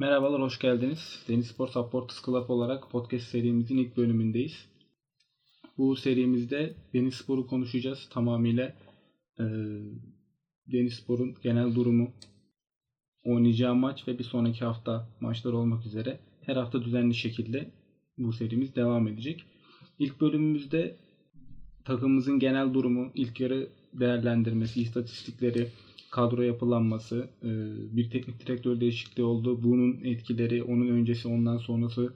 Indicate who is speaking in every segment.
Speaker 1: Merhabalar, hoş geldiniz. Deniz Spor Supporters Club olarak podcast serimizin ilk bölümündeyiz. Bu serimizde Deniz Spor'u konuşacağız. Tamamıyla e, Deniz Spor'un genel durumu, oynayacağı maç ve bir sonraki hafta maçlar olmak üzere her hafta düzenli şekilde bu serimiz devam edecek. İlk bölümümüzde takımımızın genel durumu, ilk yarı değerlendirmesi, istatistikleri, kadro yapılanması, e, bir teknik direktör değişikliği oldu. Bunun etkileri, onun öncesi, ondan sonrası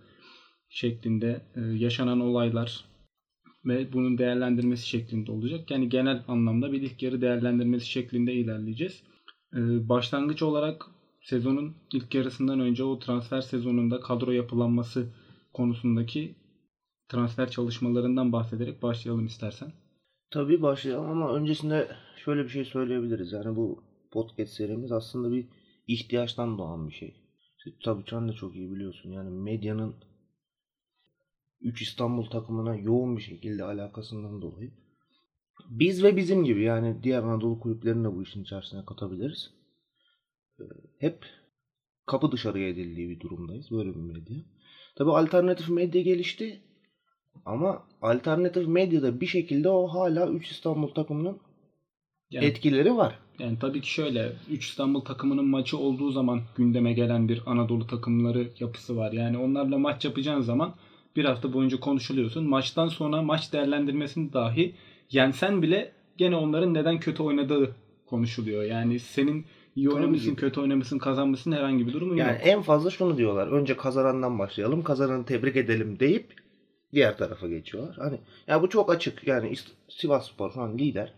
Speaker 1: şeklinde e, yaşanan olaylar ve bunun değerlendirmesi şeklinde olacak. Yani genel anlamda bir ilk yarı değerlendirmesi şeklinde ilerleyeceğiz. E, başlangıç olarak sezonun ilk yarısından önce o transfer sezonunda kadro yapılanması konusundaki transfer çalışmalarından bahsederek başlayalım istersen.
Speaker 2: Tabii başlayalım ama öncesinde şöyle bir şey söyleyebiliriz. Yani bu podcast serimiz aslında bir ihtiyaçtan doğan bir şey. İşte, tabii sen de çok iyi biliyorsun. Yani medyanın 3 İstanbul takımına yoğun bir şekilde alakasından dolayı biz ve bizim gibi yani diğer Anadolu kulüplerini de bu işin içerisine katabiliriz. Ee, hep kapı dışarıya edildiği bir durumdayız. Böyle bir medya. Tabii alternatif medya gelişti. Ama alternatif medyada bir şekilde o hala 3 İstanbul takımının yani, etkileri var.
Speaker 1: Yani tabii ki şöyle 3 İstanbul takımının maçı olduğu zaman gündeme gelen bir Anadolu takımları yapısı var. Yani onlarla maç yapacağın zaman bir hafta boyunca konuşuluyorsun. Maçtan sonra maç değerlendirmesini dahi yensen bile gene onların neden kötü oynadığı konuşuluyor. Yani senin iyi oynamışsın, kötü oynamışsın, kazanmışsın herhangi bir durumun
Speaker 2: yani yok. Yani en fazla şunu diyorlar. Önce kazanandan başlayalım, kazananı tebrik edelim deyip diğer tarafa geçiyorlar. Hani ya bu çok açık. Yani Sivas Spor şu an lider.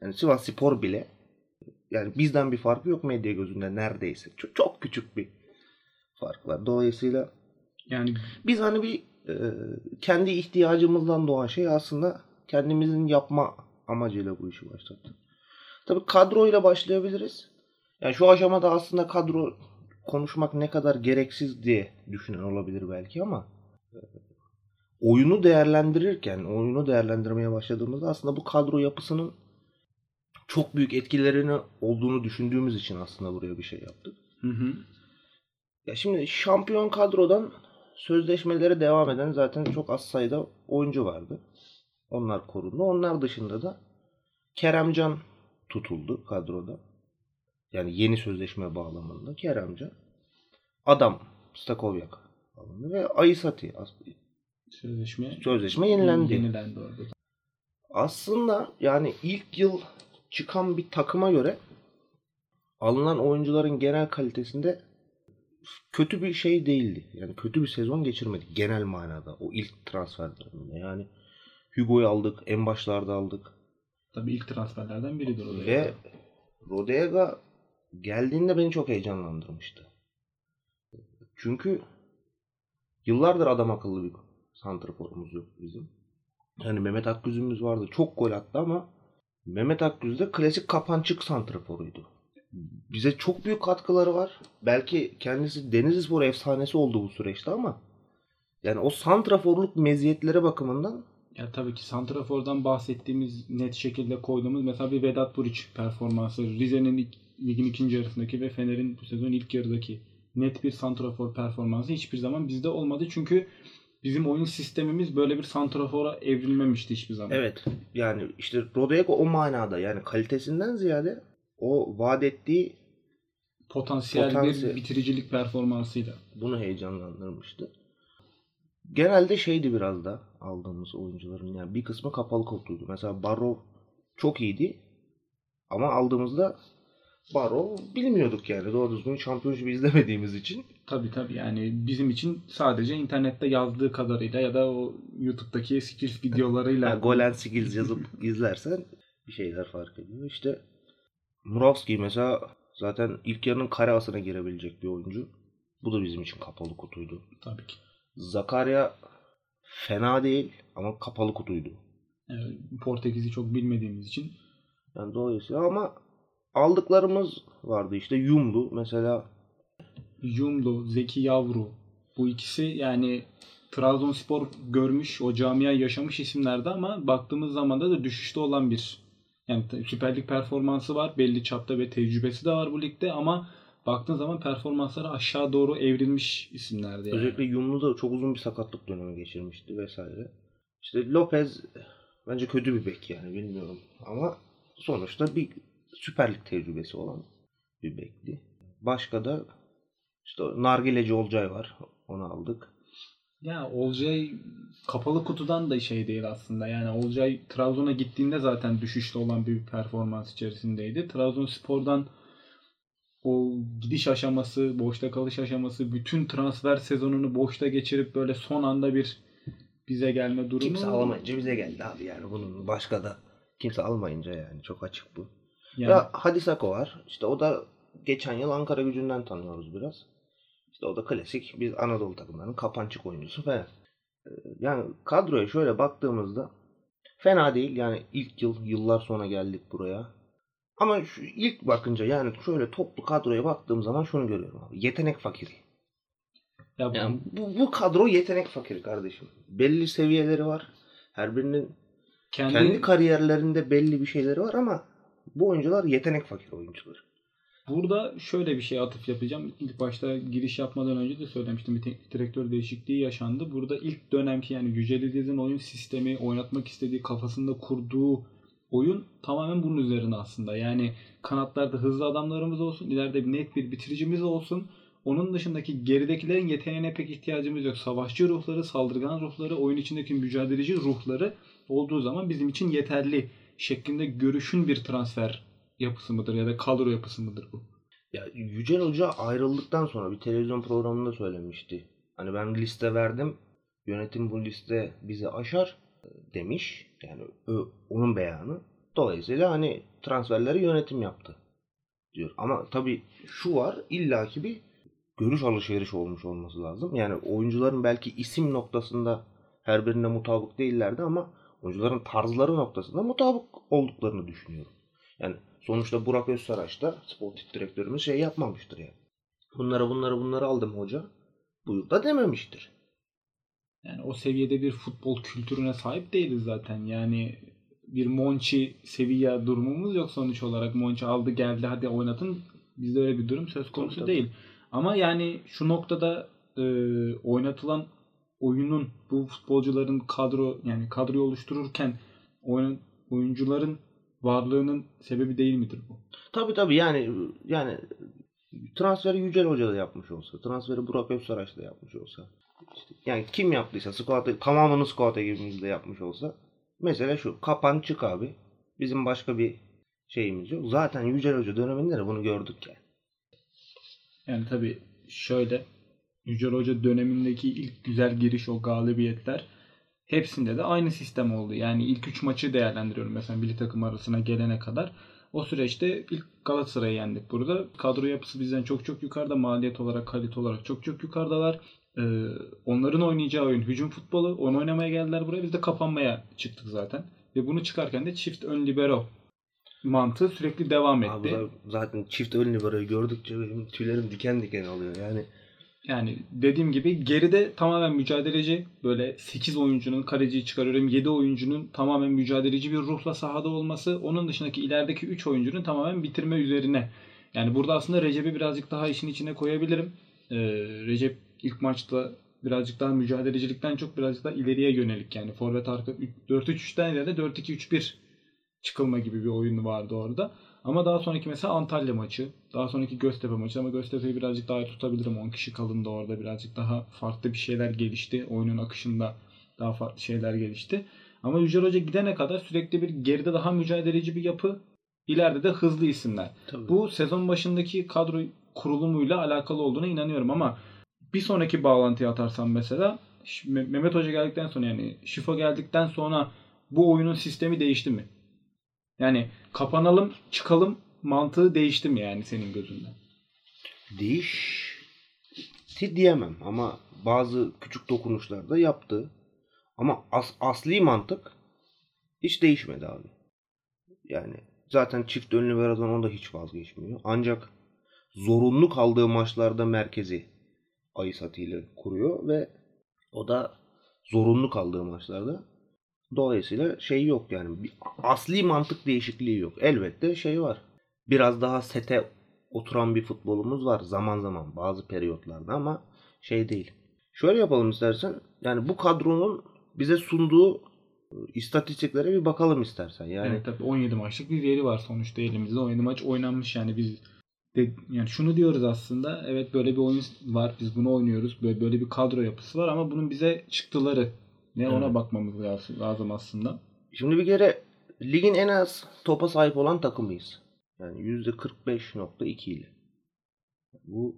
Speaker 2: Yani Sivas Spor bile yani bizden bir farkı yok medya gözünde neredeyse. Çok, çok küçük bir fark var. Dolayısıyla yani biz hani bir e, kendi ihtiyacımızdan doğan şey aslında kendimizin yapma amacıyla bu işi başlattık. Tabii kadroyla başlayabiliriz. Yani şu aşamada aslında kadro konuşmak ne kadar gereksiz diye düşünen olabilir belki ama e, oyunu değerlendirirken, oyunu değerlendirmeye başladığımızda aslında bu kadro yapısının çok büyük etkilerini olduğunu düşündüğümüz için aslında buraya bir şey yaptık. Hı hı. Ya şimdi şampiyon kadrodan sözleşmelere devam eden zaten çok az sayıda oyuncu vardı. Onlar korundu. Onlar dışında da Keremcan tutuldu kadroda. Yani yeni sözleşme bağlamında Keremcan. Adam Stakovyak alındı ve Ayisati
Speaker 1: sözleşme
Speaker 2: sözleşme yenilendi.
Speaker 1: Yenilendi orada.
Speaker 2: Aslında yani ilk yıl çıkan bir takıma göre alınan oyuncuların genel kalitesinde kötü bir şey değildi. Yani kötü bir sezon geçirmedik genel manada o ilk transferlerinde. Yani Hugo'yu aldık, en başlarda aldık.
Speaker 1: Tabii ilk transferlerden biridir
Speaker 2: o. Ve Rodega geldiğinde beni çok heyecanlandırmıştı. Çünkü yıllardır adam akıllı bir santraforumuz yok bizim. Yani Mehmet Akgüz'ümüz vardı. Çok gol attı ama Mehmet Akgüz de klasik kapançık santraforuydu. Bize çok büyük katkıları var. Belki kendisi Denizlispor efsanesi oldu bu süreçte ama yani o santraforluk meziyetleri bakımından
Speaker 1: ya tabii ki Santrafor'dan bahsettiğimiz net şekilde koyduğumuz mesela bir Vedat Buriç performansı. Rize'nin ligin ikinci yarısındaki ve Fener'in bu sezon ilk yarıdaki net bir Santrafor performansı hiçbir zaman bizde olmadı. Çünkü bizim oyun sistemimiz böyle bir santrafora evrilmemişti hiçbir zaman.
Speaker 2: Evet. Yani işte Rodego o manada yani kalitesinden ziyade o vaat ettiği
Speaker 1: potansiyel, potansiyel bir bitiricilik performansıyla.
Speaker 2: Bunu heyecanlandırmıştı. Genelde şeydi biraz da aldığımız oyuncuların yani bir kısmı kapalı kutuydu. Mesela Barrow çok iyiydi ama aldığımızda Baro bilmiyorduk yani doğru düzgün şampiyonşipu izlemediğimiz için.
Speaker 1: Tabi tabi yani bizim için sadece internette yazdığı kadarıyla ya da o YouTube'daki skills videolarıyla.
Speaker 2: yani Golen skills yazıp izlersen bir şeyler fark ediyor. İşte Muravski mesela zaten ilk yarının kare asına girebilecek bir oyuncu. Bu da bizim için kapalı kutuydu.
Speaker 1: Tabii ki.
Speaker 2: Zakaria fena değil ama kapalı kutuydu.
Speaker 1: Yani Portekiz'i çok bilmediğimiz için.
Speaker 2: Yani dolayısıyla ama aldıklarımız vardı işte Yumlu mesela.
Speaker 1: Yumlu, Zeki Yavru. Bu ikisi yani Trabzonspor görmüş, o camia yaşamış isimlerdi ama baktığımız zaman da düşüşte olan bir yani Süper Lig performansı var belli çapta ve tecrübesi de var bu ligde ama baktığın zaman performansları aşağı doğru evrilmiş isimlerdi. Yani.
Speaker 2: Özellikle Yumlu da çok uzun bir sakatlık dönemi geçirmişti vesaire. İşte Lopez bence kötü bir bek yani bilmiyorum. Ama sonuçta bir Süper Lig tecrübesi olan bir bekti. Başka da işte Nargileci Olcay var. Onu aldık.
Speaker 1: Ya Olcay kapalı kutudan da şey değil aslında. Yani Olcay Trabzon'a gittiğinde zaten düşüşte olan bir performans içerisindeydi. Trabzonspor'dan o gidiş aşaması, boşta kalış aşaması, bütün transfer sezonunu boşta geçirip böyle son anda bir bize gelme durumu.
Speaker 2: Kimse alamayınca bize geldi abi yani bunun başka da kimse almayınca yani çok açık bu.
Speaker 1: Yani,
Speaker 2: Ya Hadisako var. İşte o da geçen yıl Ankara gücünden tanıyoruz biraz. İşte o da klasik bir Anadolu takımlarının kapançık oyuncusu falan. Ee, Yani kadroya şöyle baktığımızda fena değil. Yani ilk yıl yıllar sonra geldik buraya. Ama şu ilk bakınca yani şöyle toplu kadroya baktığım zaman şunu görüyorum abi. Yetenek fakiri.
Speaker 1: ya bu-
Speaker 2: Yani bu, bu kadro yetenek fakiri kardeşim. Belli seviyeleri var. Her birinin
Speaker 1: kendi,
Speaker 2: kendi kariyerlerinde belli bir şeyleri var ama bu oyuncular yetenek fakir oyuncular.
Speaker 1: Burada şöyle bir şey atıf yapacağım. İlk başta giriş yapmadan önce de söylemiştim. Bir teknik direktör değişikliği yaşandı. Burada ilk dönemki yani Yücel İlgez'in oyun sistemi, oynatmak istediği, kafasında kurduğu oyun tamamen bunun üzerine aslında. Yani kanatlarda hızlı adamlarımız olsun, ileride bir net bir bitiricimiz olsun. Onun dışındaki geridekilerin yeteneğine pek ihtiyacımız yok. Savaşçı ruhları, saldırgan ruhları, oyun içindeki mücadeleci ruhları olduğu zaman bizim için yeterli şeklinde görüşün bir transfer yapısı mıdır ya da kadro yapısı mıdır bu?
Speaker 2: Ya Yücel Hoca ayrıldıktan sonra bir televizyon programında söylemişti. Hani ben liste verdim. Yönetim bu liste bizi aşar e, demiş. Yani ö- onun beyanı. Dolayısıyla hani transferleri yönetim yaptı diyor. Ama tabii şu var illaki bir görüş alışveriş olmuş olması lazım. Yani oyuncuların belki isim noktasında her birine mutabık değillerdi ama oyuncuların tarzları noktasında mutabık olduklarını düşünüyorum. Yani sonuçta Burak Özsaraç da sportif direktörümüz şey yapmamıştır yani. Bunları bunları bunları aldım hoca. Buyur da dememiştir.
Speaker 1: Yani o seviyede bir futbol kültürüne sahip değiliz zaten. Yani bir Monchi Sevilla durumumuz yok sonuç olarak. Monchi aldı geldi hadi oynatın. Bizde öyle bir durum söz konusu
Speaker 2: Tabii, tabii.
Speaker 1: değil. Ama yani şu noktada e, oynatılan oyunun bu futbolcuların kadro yani kadroyu oluştururken oyun, oyuncuların varlığının sebebi değil midir bu?
Speaker 2: Tabii tabii yani yani transferi Yücel Hoca da yapmış olsa, transferi Burak Özsaraç da yapmış olsa. işte yani kim yaptıysa squad tamamını squad ekibimizde yapmış olsa mesele şu kapan çık abi. Bizim başka bir şeyimiz yok. Zaten Yücel Hoca döneminde de bunu gördük yani.
Speaker 1: Yani tabii şöyle Yücel Hoca dönemindeki ilk güzel giriş o galibiyetler hepsinde de aynı sistem oldu. Yani ilk 3 maçı değerlendiriyorum mesela milli takım arasına gelene kadar. O süreçte ilk Galatasaray'ı yendik burada. Kadro yapısı bizden çok çok yukarıda. Maliyet olarak, kalite olarak çok çok yukarıdalar. Ee, onların oynayacağı oyun hücum futbolu. Onu oynamaya geldiler buraya. Biz de kapanmaya çıktık zaten. Ve bunu çıkarken de çift ön libero mantığı sürekli devam etti.
Speaker 2: Abi zaten çift ön libero'yu gördükçe benim tüylerim diken diken oluyor. Yani
Speaker 1: Yani dediğim gibi geride tamamen mücadeleci böyle 8 oyuncunun kaleciyi çıkarıyorum 7 oyuncunun tamamen mücadeleci bir ruhla sahada olması onun dışındaki ilerideki 3 oyuncunun tamamen bitirme üzerine. Yani burada aslında Recep'i birazcık daha işin içine koyabilirim. Ee, Recep ilk maçta birazcık daha mücadelecilikten çok birazcık daha ileriye yönelik yani forvet arka 4-3-3'ten ziyade 4-2-3-1 çıkılma gibi bir oyun vardı orada. Ama daha sonraki mesela Antalya maçı, daha sonraki Göztepe maçı ama Göztepe'yi birazcık daha tutabilirim. 10 kişi kalındı orada birazcık daha farklı bir şeyler gelişti. Oyunun akışında daha farklı şeyler gelişti. Ama Yücel Hoca gidene kadar sürekli bir geride daha mücadeleci bir yapı, ileride de hızlı isimler.
Speaker 2: tabii.
Speaker 1: Bu sezon başındaki kadro kurulumuyla alakalı olduğuna inanıyorum ama bir sonraki bağlantıyı atarsam mesela Mehmet Hoca geldikten sonra yani Şifo geldikten sonra bu oyunun sistemi değişti mi? Yani kapanalım, çıkalım mantığı değişti mi yani senin gözünde?
Speaker 2: Değişti diyemem ama bazı küçük dokunuşlar da yaptı. Ama as- asli mantık hiç değişmedi abi. Yani zaten çift önlü Verazon onda hiç vazgeçmiyor. Ancak zorunlu kaldığı maçlarda merkezi Ayısati ile kuruyor ve o da zorunlu kaldığı maçlarda dolayısıyla şey yok yani bir asli mantık değişikliği yok. Elbette şey var. Biraz daha sete oturan bir futbolumuz var zaman zaman bazı periyotlarda ama şey değil. Şöyle yapalım istersen. Yani bu kadronun bize sunduğu e, istatistiklere bir bakalım istersen. Yani
Speaker 1: Evet tabii 17 maçlık bir veri var sonuçta elimizde. 17 maç oynanmış yani biz de, yani şunu diyoruz aslında. Evet böyle bir oyun var. Biz bunu oynuyoruz. Böyle böyle bir kadro yapısı var ama bunun bize çıktıları ne ona
Speaker 2: Evet.
Speaker 1: bakmamız lazım, lazım aslında.
Speaker 2: Şimdi bir kere ligin en az topa sahip olan takımıyız. Yani %45.2 ile. Bu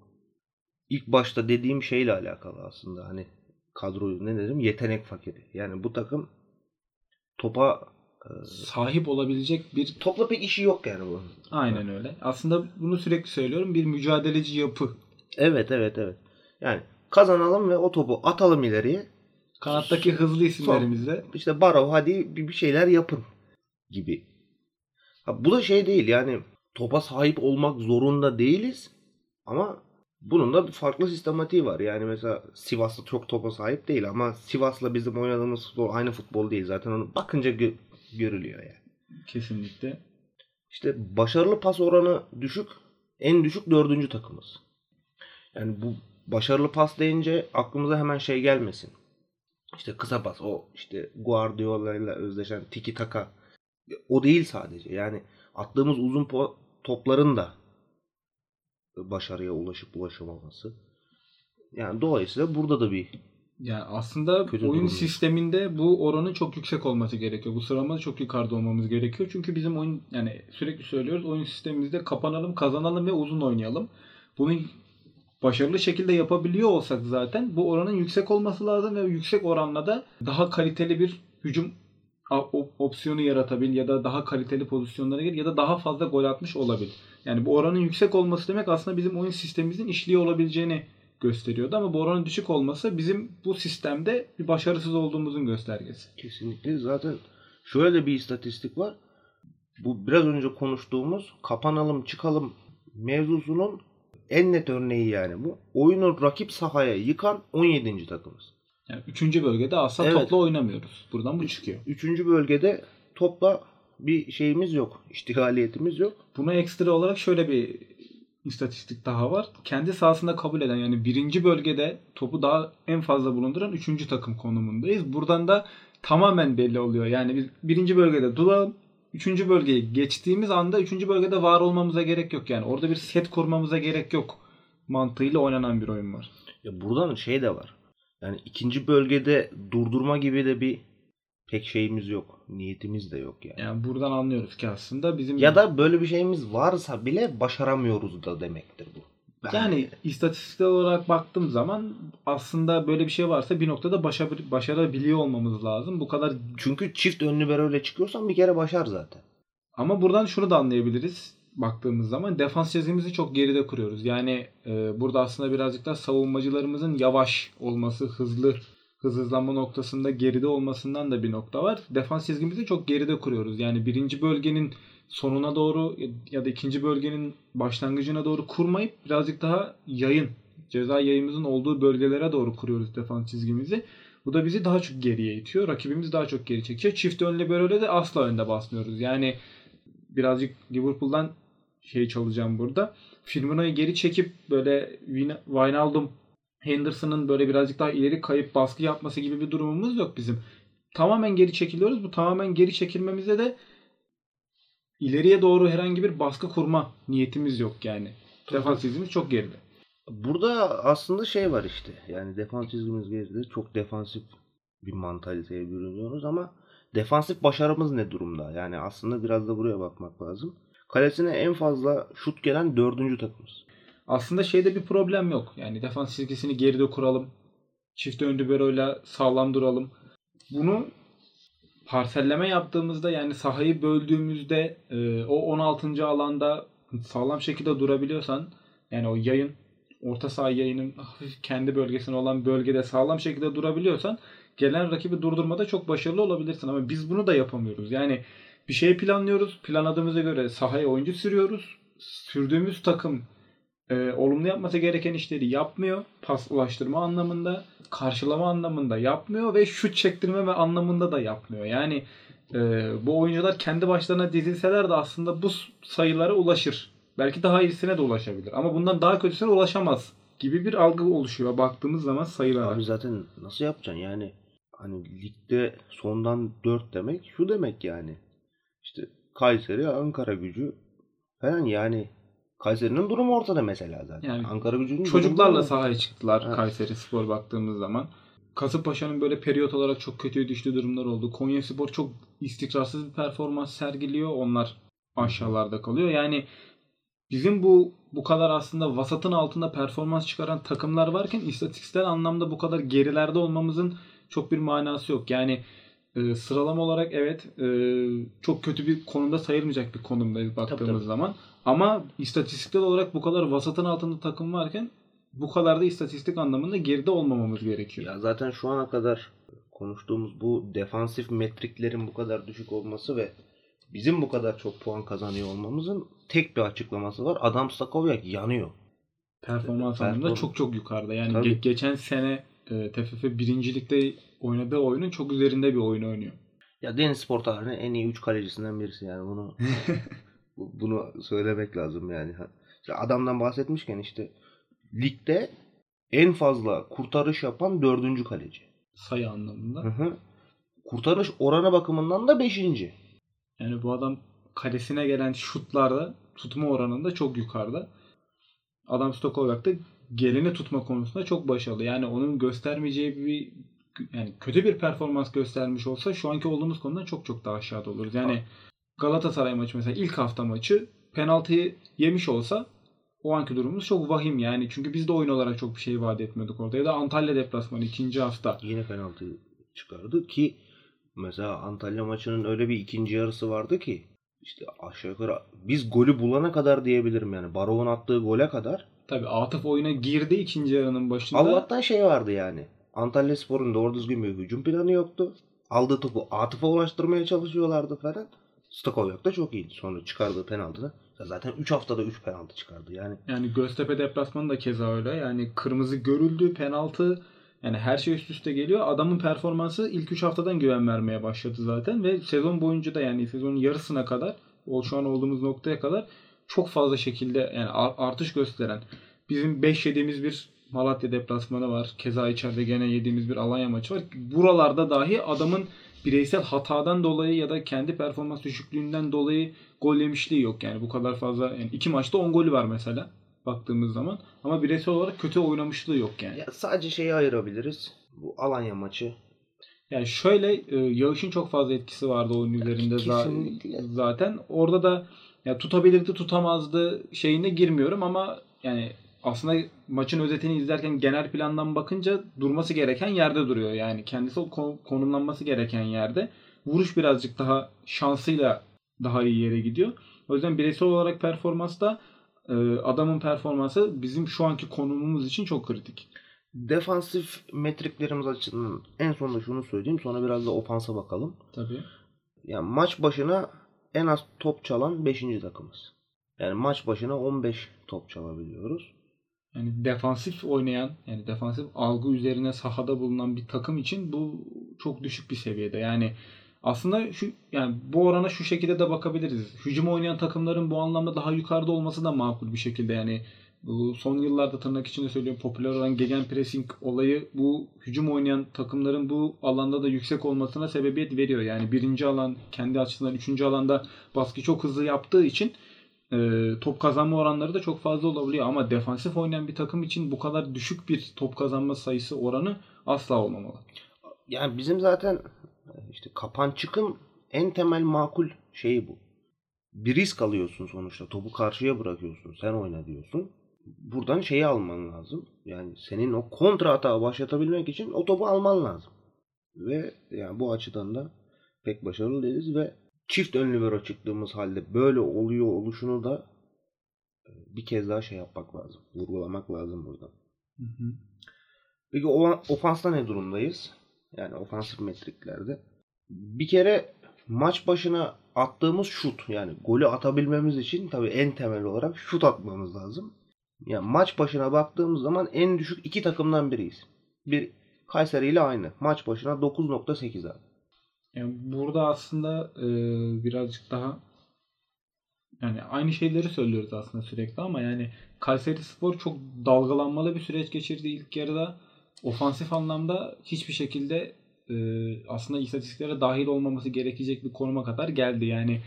Speaker 2: ilk başta dediğim şeyle alakalı aslında. Hani kadroyu ne dedim? Yetenek fakiri. Yani bu takım topa
Speaker 1: Sahip olabilecek bir
Speaker 2: topla pek işi yok yani bu.
Speaker 1: aynen öyle. Aslında bunu sürekli söylüyorum. Bir mücadeleci yapı.
Speaker 2: Evet evet evet. Yani kazanalım ve o topu atalım ileriye.
Speaker 1: Kanattaki hızlı isimlerimizle
Speaker 2: İşte Barov hadi bir bir şeyler yapın gibi. Ha, bu da şey değil yani topa sahip olmak zorunda değiliz ama bunun da farklı sistematiği var. Yani mesela Sivas'ta çok topa sahip değil ama Sivas'la bizim oynadığımız futbol aynı futbol değil. Zaten onu bakınca gö- görülüyor yani.
Speaker 1: kesinlikle
Speaker 2: İşte başarılı pas oranı düşük. En düşük dördüncü takımız. Yani bu başarılı pas deyince aklımıza hemen şey gelmesin. İşte kısa pas o işte Guardiola ile özdeşen tiki taka. O değil sadece. Yani attığımız uzun topların da başarıya ulaşıp ulaşamaması. Yani dolayısıyla burada da bir
Speaker 1: Yani aslında
Speaker 2: Kötü
Speaker 1: oyun
Speaker 2: durumdayız.
Speaker 1: sisteminde bu oranın çok yüksek olması gerekiyor. Bu sıralamada çok yukarıda olmamız gerekiyor. Çünkü bizim oyun yani sürekli söylüyoruz oyun sistemimizde kapanalım, kazanalım ve uzun oynayalım. Bunu başarılı şekilde yapabiliyor olsak zaten bu oranın yüksek olması lazım ve yüksek oranla da daha kaliteli bir hücum opsiyonu yaratabilir ya da daha kaliteli pozisyonlara gir ya da daha fazla gol atmış olabilir. Yani bu oranın yüksek olması demek aslında bizim oyun sistemimizin işliyor olabileceğini gösteriyordu ama bu oranın düşük olması bizim bu sistemde bir başarısız olduğumuzun göstergesi.
Speaker 2: Kesinlikle. Zaten şöyle bir istatistik var. Bu biraz önce konuştuğumuz kapanalım çıkalım mevzusunun en net örneği yani bu. Oyunu rakip sahaya yıkan 17. takımız.
Speaker 1: Yani üçüncü bölgede asla
Speaker 2: Evet.
Speaker 1: topla oynamıyoruz. Buradan bu çıkıyor.
Speaker 2: Üçüncü bölgede topla bir şeyimiz yok. İştigaliyetimiz yok.
Speaker 1: Buna ekstra olarak şöyle bir istatistik daha var. Kendi sahasında kabul eden yani birinci bölgede topu daha en fazla bulunduran üçüncü takım konumundayız. Buradan da tamamen belli oluyor. Yani biz birinci bölgede duralım. Üçüncü bölgeye geçtiğimiz anda üçüncü bölgede var olmamıza gerek yok. Yani orada bir set kurmamıza gerek yok. Mantığıyla oynanan bir oyun var.
Speaker 2: Ya buradan şey de var. Yani ikinci bölgede durdurma gibi de bir pek şeyimiz yok. Niyetimiz de yok yani.
Speaker 1: Yani buradan anlıyoruz ki aslında bizim
Speaker 2: Ya da böyle bir şeyimiz varsa bile başaramıyoruz da demektir bu.
Speaker 1: Yani istatistiksel olarak baktığım zaman aslında böyle bir şey varsa bir noktada başa- başarabiliyor olmamız lazım. Bu kadar
Speaker 2: Çünkü çift önlü böyle çıkıyorsan bir kere başar zaten.
Speaker 1: ama buradan şunu da anlayabiliriz baktığımız zaman defans çizgimizi çok geride kuruyoruz. Yani e, burada aslında birazcık da savunmacılarımızın yavaş olması, hızlı hız hızlanma noktasında geride olmasından da bir nokta var. Defans çizgimizi çok geride kuruyoruz. Yani birinci bölgenin sonuna doğru ya da ikinci bölgenin başlangıcına doğru kurmayıp birazcık daha yayın, ceza yayımızın olduğu bölgelere doğru kuruyoruz defans çizgimizi. Bu da bizi daha çok geriye itiyor. Rakibimiz daha çok geri çekiyor. Çift önlü böyle de asla önde basmıyoruz. Yani birazcık Liverpool'dan şey çalacağım burada. Firmino'yu geri çekip böyle Wijnaldum, Henderson'ın böyle birazcık daha ileri kayıp baskı yapması gibi bir durumumuz yok bizim. Tamamen geri çekiliyoruz. Bu tamamen geri çekilmemize de ileriye doğru herhangi bir baskı kurma niyetimiz yok yani. Defans çizgimiz çok geride.
Speaker 2: Burada aslında şey var işte. Yani defans çizgimiz geride. Çok defansif bir mantaliteye bürünüyoruz ama defansif başarımız ne durumda? Yani aslında biraz da buraya bakmak lazım. Kalesine en fazla şut gelen dördüncü takımız.
Speaker 1: Aslında şeyde bir problem yok. Yani defans çizgisini geride kuralım. Çift ön liberoyla sağlam duralım. Bunu parselleme yaptığımızda yani sahayı böldüğümüzde e, o 16. alanda sağlam şekilde durabiliyorsan yani o yayın orta saha yayının kendi bölgesine olan bölgede sağlam şekilde durabiliyorsan gelen rakibi durdurmada çok başarılı olabilirsin ama biz bunu da yapamıyoruz. Yani bir şey planlıyoruz. Planladığımıza göre sahaya oyuncu sürüyoruz. Sürdüğümüz takım e, olumlu yapması gereken işleri yapmıyor. Pas ulaştırma anlamında, karşılama anlamında yapmıyor ve şut çektirme ve anlamında da yapmıyor. Yani e, bu oyuncular kendi başlarına dizilseler de aslında bu sayılara ulaşır. Belki daha iyisine de ulaşabilir. Ama bundan daha kötüsüne ulaşamaz gibi bir algı oluşuyor. Baktığımız zaman sayılara.
Speaker 2: Abi zaten nasıl yapacaksın yani? Hani ligde sondan 4 demek şu demek yani. İşte Kayseri, Ankara gücü falan yani. Kayseri'nin durumu ortada mesela zaten.
Speaker 1: Yani
Speaker 2: Ankara gücünün
Speaker 1: Çocuklarla sahaya çıktılar
Speaker 2: Evet.
Speaker 1: Kayseri Spor baktığımız zaman. Kasımpaşa'nın böyle periyot olarak çok kötüye düştüğü durumlar oldu. Konya Spor çok istikrarsız bir performans sergiliyor. Onlar aşağılarda kalıyor. Yani bizim bu bu kadar aslında vasatın altında performans çıkaran takımlar varken istatistiksel anlamda bu kadar gerilerde olmamızın çok bir manası yok. Yani e, sıralama olarak evet e, çok kötü bir konumda sayılmayacak bir konumdayız baktığımız
Speaker 2: tabii.
Speaker 1: zaman. Ama istatistiksel olarak bu kadar vasatın altında takım varken bu kadar da istatistik anlamında geride olmamamız gerekiyor.
Speaker 2: Ya zaten şu ana kadar konuştuğumuz bu defansif metriklerin bu kadar düşük olması ve bizim bu kadar çok puan kazanıyor olmamızın tek bir açıklaması var. Adam Stakovyak yanıyor.
Speaker 1: Performans
Speaker 2: Perform-
Speaker 1: anlamında çok çok yukarıda. Yani
Speaker 2: Tabii.
Speaker 1: ge- geçen sene e, TFF birincilikte oynadığı oyunun çok üzerinde bir oyun oynuyor.
Speaker 2: Ya Deniz Spor tarihinin en iyi 3 kalecisinden birisi yani bunu bu- bunu söylemek lazım yani. İşte adamdan bahsetmişken işte ligde en fazla kurtarış yapan dördüncü kaleci.
Speaker 1: Sayı anlamında.
Speaker 2: Hı hı. Kurtarış oranı bakımından da beşinci.
Speaker 1: Yani bu adam kalesine gelen şutlarda tutma oranında çok yukarıda. Adam stok olarak da geleni tutma konusunda çok başarılı. Yani onun göstermeyeceği bir yani kötü bir performans göstermiş olsa şu anki olduğumuz konudan çok çok daha aşağıda oluruz. Yani Galatasaray maçı mesela ilk hafta maçı penaltıyı yemiş olsa o anki durumumuz çok vahim yani. Çünkü biz de oyun olarak çok bir şey vaat etmiyorduk orada. Ya da Antalya deplasmanı ikinci hafta.
Speaker 2: Yine penaltı çıkardı ki mesela Antalya maçının öyle bir ikinci yarısı vardı ki işte aşağı yukarı biz golü bulana kadar diyebilirim yani. Barov'un attığı gole kadar.
Speaker 1: Tabii Atıf oyuna girdi ikinci yarının başında.
Speaker 2: Allah'tan şey vardı yani. Antalya Spor'un doğru düzgün bir hücum planı yoktu. Aldığı topu Atıf'a ulaştırmaya çalışıyorlardı falan. Stakovyak da çok iyiydi. Sonra çıkardığı penaltıda. Zaten 3 haftada 3 penaltı çıkardı. Yani
Speaker 1: Yani Göztepe deplasmanı da keza öyle. Yani kırmızı görüldü, penaltı yani her şey üst üste geliyor. Adamın performansı ilk 3 haftadan güven vermeye başladı zaten ve sezon boyunca da yani sezonun yarısına kadar o şu an olduğumuz noktaya kadar çok fazla şekilde yani ar- artış gösteren bizim 5 yediğimiz bir Malatya deplasmanı var. Keza içeride gene yediğimiz bir Alanya maçı var. Buralarda dahi adamın bireysel hatadan dolayı ya da kendi performans düşüklüğünden dolayı gol yemişliği yok. Yani bu kadar fazla yani iki maçta 10 golü var mesela baktığımız zaman. Ama bireysel olarak kötü oynamışlığı yok yani.
Speaker 2: ya sadece şeyi ayırabiliriz. Bu Alanya maçı.
Speaker 1: Yani şöyle e, Yağış'ın çok fazla etkisi vardı oyun üzerinde
Speaker 2: kesinlikle.
Speaker 1: zaten. Orada da ya tutabilirdi tutamazdı şeyine girmiyorum ama yani aslında maçın özetini izlerken genel plandan bakınca durması gereken yerde duruyor. Yani kendisi konumlanması gereken yerde. Vuruş birazcık daha şansıyla daha iyi yere gidiyor. O yüzden bireysel olarak performansta e, adamın performansı bizim şu anki konumumuz için çok kritik.
Speaker 2: Defansif metriklerimiz açısından en sonunda şunu söyleyeyim. Sonra biraz da ofansa bakalım.
Speaker 1: Tabii.
Speaker 2: Yani maç başına en az top çalan 5. takımız. Yani maç başına 15 top çalabiliyoruz.
Speaker 1: Yani defansif oynayan, yani defansif algı üzerine sahada bulunan bir takım için bu çok düşük bir seviyede. Yani aslında şu yani bu orana şu şekilde de bakabiliriz. Hücum oynayan takımların bu anlamda daha yukarıda olması da makul bir şekilde. Yani bu son yıllarda tırnak içinde söylüyorum popüler olan gegenpressing olayı bu hücum oynayan takımların bu alanda da yüksek olmasına sebebiyet veriyor. Yani birinci alan kendi açısından üçüncü alanda baskı çok hızlı yaptığı için e, top kazanma oranları da çok fazla olabiliyor ama defansif oynayan bir takım için bu kadar düşük bir top kazanma sayısı oranı asla olmamalı.
Speaker 2: Yani bizim zaten işte kapan çıkın en temel makul şeyi bu. Bir risk alıyorsun sonuçta. Topu karşıya bırakıyorsun. Sen oyna diyorsun. Buradan şeyi alman lazım. Yani senin o kontra hata başlatabilmek için o topu alman lazım. Ve yani bu açıdan da pek başarılı değiliz ve çift ön libero çıktığımız halde böyle oluyor oluşunu da e, bir kez daha şey yapmak lazım. Vurgulamak lazım burada. Peki o, ofansta ne durumdayız? Yani ofansif metriklerde. Bir kere maç başına attığımız şut yani golü atabilmemiz için tabii en temel olarak şut atmamız lazım. Yani maç başına baktığımız zaman en düşük iki takımdan biriyiz. Bir Kayseri ile aynı. Maç başına 9.8 abi.
Speaker 1: Yani burada aslında e, birazcık daha yani aynı şeyleri söylüyoruz aslında sürekli ama yani Kayseri Spor çok dalgalanmalı bir süreç geçirdi ilk yarıda. Ofansif anlamda hiçbir şekilde e, aslında istatistiklere dahil olmaması gerekecek bir konuma kadar geldi. Yani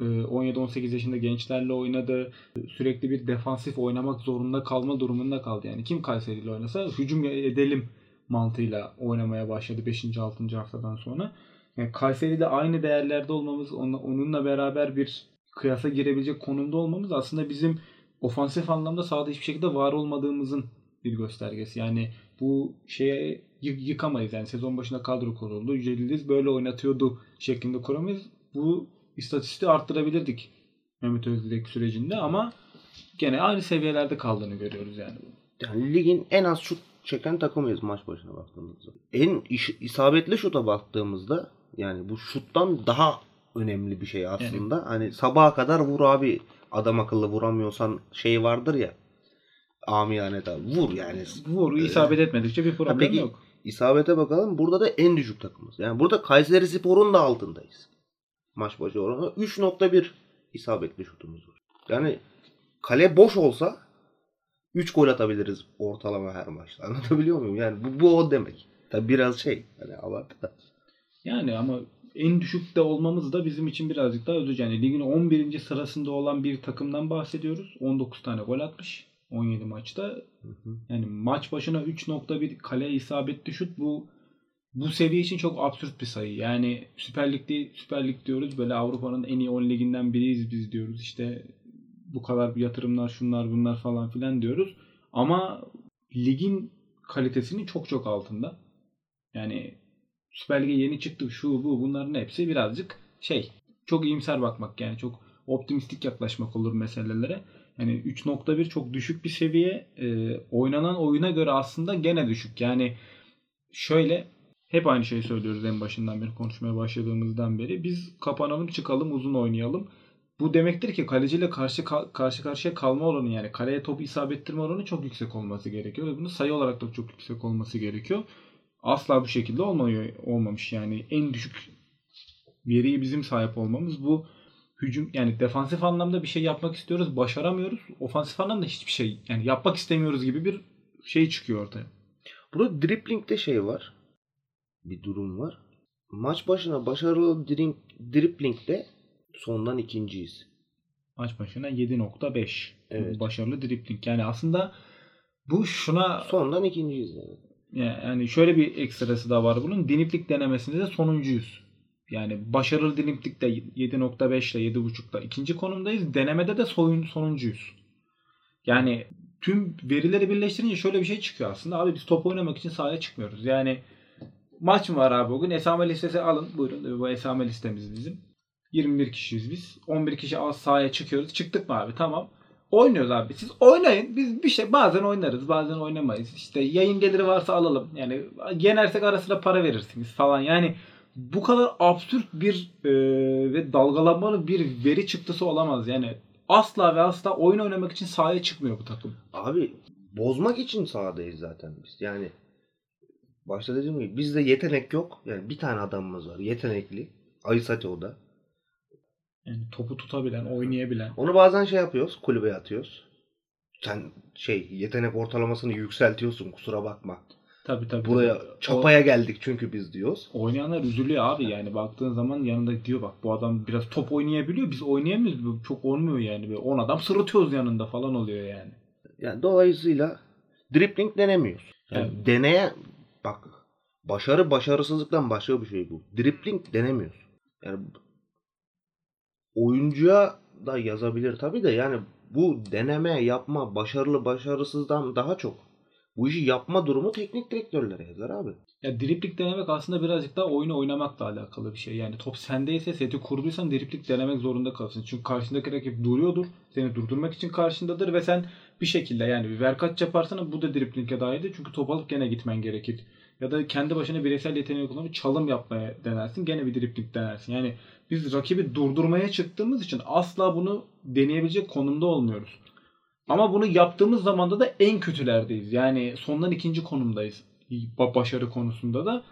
Speaker 1: e, 17-18 yaşında gençlerle oynadı. Sürekli bir defansif oynamak zorunda kalma durumunda kaldı. Yani kim Kayseri ile oynasa hücum edelim mantığıyla oynamaya başladı 5. 6. haftadan sonra. Yani Kayseri ile aynı değerlerde olmamız, onunla beraber bir kıyasa girebilecek konumda olmamız aslında bizim ofansif anlamda sahada hiçbir şekilde var olmadığımızın bir göstergesi. Yani bu şeye yıkamayız. Yani sezon başında kadro kuruldu. Yüce böyle oynatıyordu şeklinde kuramayız. Bu istatistiği arttırabilirdik Mehmet Özdilek sürecinde ama gene aynı seviyelerde kaldığını görüyoruz yani.
Speaker 2: Yani ligin en az şut çeken takımıyız maç başına baktığımızda. En iş, isabetli şuta baktığımızda yani bu şuttan daha önemli bir şey aslında. Yani, hani sabaha kadar vur abi adam akıllı vuramıyorsan şey vardır ya amiyane da vur yani.
Speaker 1: Vur isabet etmedikçe bir problem ha, peki, yok.
Speaker 2: İsabete bakalım. Burada da en düşük takımız. Yani burada Kayseri Spor'un da altındayız. Maç başı oranı 3.1 isabetli şutumuz var. Yani kale boş olsa 3 gol atabiliriz ortalama her maçta. Anlatabiliyor muyum? Yani bu, bu o demek. Tabi biraz şey hani abartı da.
Speaker 1: Yani ama en düşükte olmamız da bizim için birazcık daha üzücü. Yani ligin 11. sırasında olan bir takımdan bahsediyoruz. 19 tane gol atmış 17 maçta. Hı hı. Yani maç başına 3.1 kale isabetli şut bu bu seviye için çok absürt bir sayı. Yani Süper Lig'de Süper Lig diyoruz. Böyle Avrupa'nın en iyi 10 liginden biriyiz biz diyoruz. İşte bu kadar yatırımlar şunlar bunlar falan filan diyoruz. Ama ligin kalitesinin çok çok altında. Yani Süper Lig'e yeni çıktık şu bu bunların hepsi birazcık şey çok iyimser bakmak yani çok optimistik yaklaşmak olur meselelere. Yani 3.1 çok düşük bir seviye. E, oynanan oyuna göre aslında gene düşük. Yani şöyle hep aynı şeyi söylüyoruz en başından beri konuşmaya başladığımızdan beri. Biz kapanalım çıkalım uzun oynayalım. Bu demektir ki kaleciyle karşı karşı karşıya kalma oranı yani kaleye top isabet ettirme oranı çok yüksek olması gerekiyor ve bunun sayı olarak da çok yüksek olması gerekiyor. Asla bu şekilde olmuyor, olmamış yani en düşük veriyi bizim sahip olmamız bu hücum yani defansif anlamda bir şey yapmak istiyoruz başaramıyoruz. Ofansif anlamda hiçbir şey yani yapmak istemiyoruz gibi bir şey çıkıyor ortaya.
Speaker 2: Burada dripling'de şey var. Bir durum var. Maç başına başarılı dripling'de sondan ikinciyiz.
Speaker 1: Maç başına 7.5. Evet. Başarılı dripling. Yani aslında bu şuna...
Speaker 2: Sondan ikinciyiz yani.
Speaker 1: Yani şöyle bir ekstrası da var bunun. Diniplik denemesinde de sonuncuyuz. Yani başarılı diniplikte 7.5 ile 7.5'da ikinci konumdayız. Denemede de sonuncuyuz. Yani tüm verileri birleştirince şöyle bir şey çıkıyor aslında. Abi biz top oynamak için sahaya çıkmıyoruz. Yani maç mı var abi bugün? Esame listesi alın. Buyurun. Bu esame listemiz bizim. 21 kişiyiz biz. 11 kişi az sahaya çıkıyoruz. Çıktık mı abi? Tamam. Oynuyoruz abi. Siz oynayın. Biz bir şey bazen oynarız, bazen oynamayız. İşte yayın geliri varsa alalım. Yani yenersek arasında para verirsiniz falan. Yani bu kadar absürt bir e, ve dalgalanmalı bir veri çıktısı olamaz. Yani asla ve asla oyun oynamak için sahaya çıkmıyor bu takım.
Speaker 2: Abi bozmak için sahadayız zaten biz. Yani başta dediğim gibi bizde yetenek yok. Yani bir tane adamımız var. Yetenekli. Aysati o da.
Speaker 1: Yani topu tutabilen, oynayabilen.
Speaker 2: Onu bazen şey yapıyoruz, kulübe atıyoruz. Sen şey yetenek ortalamasını yükseltiyorsun kusura bakma.
Speaker 1: Tabii tabii.
Speaker 2: Buraya tabii. çapaya o, geldik çünkü biz diyoruz.
Speaker 1: Oynayanlar üzülüyor abi yani baktığın zaman yanında diyor bak bu adam biraz top oynayabiliyor biz oynayamıyoruz çok olmuyor yani. 10 adam sırıtıyoruz yanında falan oluyor yani.
Speaker 2: Yani dolayısıyla dribbling denemiyoruz. Yani evet. deneye bak başarı başarısızlıktan başka bir şey bu. Dribbling denemiyoruz. Yani oyuncuya da yazabilir tabi de yani bu deneme yapma başarılı başarısızdan daha çok bu işi yapma durumu teknik direktörlere yazar abi.
Speaker 1: Ya driplik denemek aslında birazcık daha oyunu oynamakla alakalı bir şey. Yani top sendeyse seti kurduysan driplik denemek zorunda kalırsın. Çünkü karşındaki rakip duruyordur. Seni durdurmak için karşındadır ve sen bir şekilde yani bir verkaç yaparsan bu da driplinge dahildir. Çünkü top alıp gene gitmen gerekir. Ya da kendi başına bireysel yeteneği kullanıp çalım yapmaya denersin. Gene bir dripling denersin. Yani biz rakibi durdurmaya çıktığımız için asla bunu deneyebilecek konumda olmuyoruz. Ama bunu yaptığımız zamanda da en kötülerdeyiz. Yani sondan ikinci konumdayız. Başarı konusunda da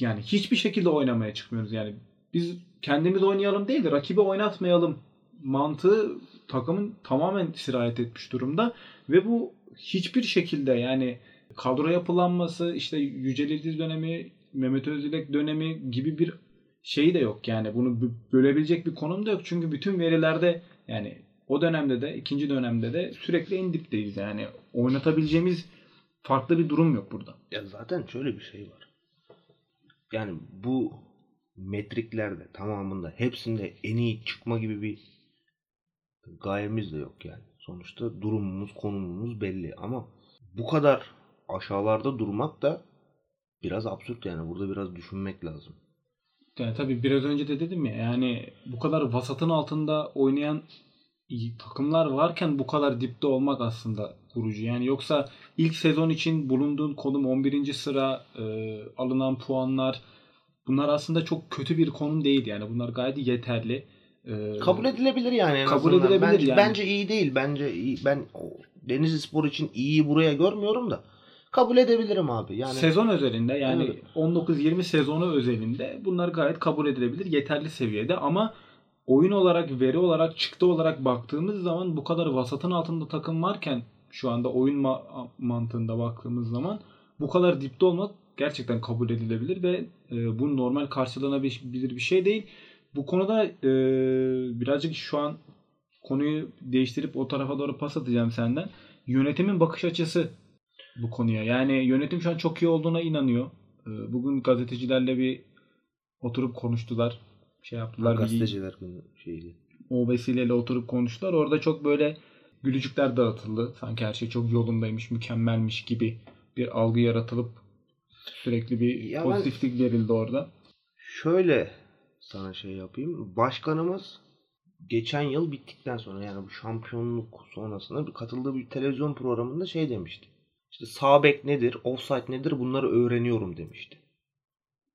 Speaker 1: yani hiçbir şekilde oynamaya çıkmıyoruz. Yani biz kendimiz oynayalım değil de rakibi oynatmayalım mantığı takımın tamamen sirayet etmiş durumda ve bu hiçbir şekilde yani kadro yapılanması işte Yücel İldiz dönemi Mehmet Özdilek dönemi gibi bir şey de yok yani bunu bölebilecek bir konum da yok çünkü bütün verilerde yani o dönemde de ikinci dönemde de sürekli en dipteyiz yani oynatabileceğimiz farklı bir durum yok burada.
Speaker 2: Ya zaten şöyle bir şey var. Yani bu metriklerde tamamında hepsinde en iyi çıkma gibi bir gayemiz de yok yani. Sonuçta durumumuz, konumumuz belli ama bu kadar aşağılarda durmak da biraz absürt yani. Burada biraz düşünmek lazım.
Speaker 1: Yani tabii biraz önce de dedim ya yani bu kadar vasatın altında oynayan takımlar varken bu kadar dipte olmak aslında vurucu. Yani yoksa ilk sezon için bulunduğun konum 11. sıra e, alınan puanlar bunlar aslında çok kötü bir konum değil yani. Bunlar gayet yeterli.
Speaker 2: E, kabul edilebilir yani. En
Speaker 1: kabul azından. edilebilir
Speaker 2: bence,
Speaker 1: yani.
Speaker 2: Bence iyi değil. Bence iyi. Ben Denizli Spor için iyiyi buraya görmüyorum da kabul edebilirim abi. Yani
Speaker 1: sezon özelinde yani evet. 19-20 sezonu özelinde bunlar gayet kabul edilebilir. Yeterli seviyede ama oyun olarak, veri olarak, çıktı olarak baktığımız zaman bu kadar vasatın altında takım varken şu anda oyun ma- mantığında baktığımız zaman bu kadar dipte olmak gerçekten kabul edilebilir ve e, bu normal karşılanabilir bir şey değil. Bu konuda e, birazcık şu an konuyu değiştirip o tarafa doğru pas atacağım senden. Yönetimin bakış açısı bu konuya. Yani yönetim şu an çok iyi olduğuna inanıyor. E, bugün gazetecilerle bir oturup konuştular. Şey yaptılar.
Speaker 2: Gazeteciler şeydi.
Speaker 1: O vesileyle oturup konuştular. Orada çok böyle gülücükler dağıtıldı. Sanki her şey çok yolundaymış, mükemmelmiş gibi bir algı yaratılıp sürekli bir ya pozitiflik verildi orada.
Speaker 2: Şöyle sana şey yapayım. Başkanımız geçen yıl bittikten sonra yani bu şampiyonluk sonrasında bir katıldığı bir televizyon programında şey demişti. İşte sağ bek nedir, offside nedir bunları öğreniyorum demişti.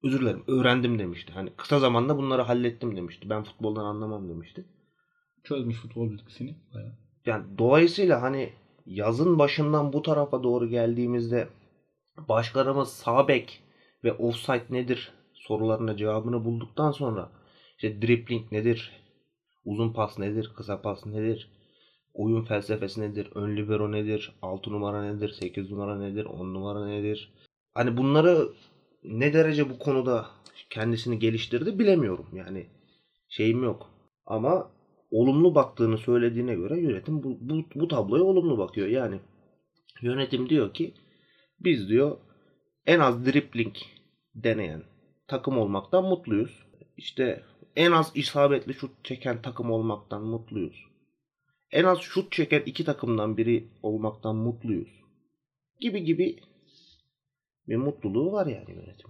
Speaker 2: Özür dilerim öğrendim demişti. Hani kısa zamanda bunları hallettim demişti. Ben futboldan anlamam demişti.
Speaker 1: Çözmüş futbol bilgisini bayağı.
Speaker 2: Yani dolayısıyla hani yazın başından bu tarafa doğru geldiğimizde başkanımız sağ bek ve offside nedir sorularına cevabını bulduktan sonra işte dribbling nedir, uzun pas nedir, kısa pas nedir, oyun felsefesi nedir, ön libero nedir, 6 numara nedir, 8 numara nedir, 10 numara nedir. Hani bunları ne derece bu konuda kendisini geliştirdi bilemiyorum. Yani şeyim yok. Ama olumlu baktığını söylediğine göre yönetim bu, bu, bu tabloya olumlu bakıyor. Yani yönetim diyor ki biz diyor en az dribbling deneyen takım olmaktan mutluyuz. İşte en az isabetli şut çeken takım olmaktan mutluyuz. En az şut çeken iki takımdan biri olmaktan mutluyuz. Gibi gibi bir mutluluğu var yani yönetim.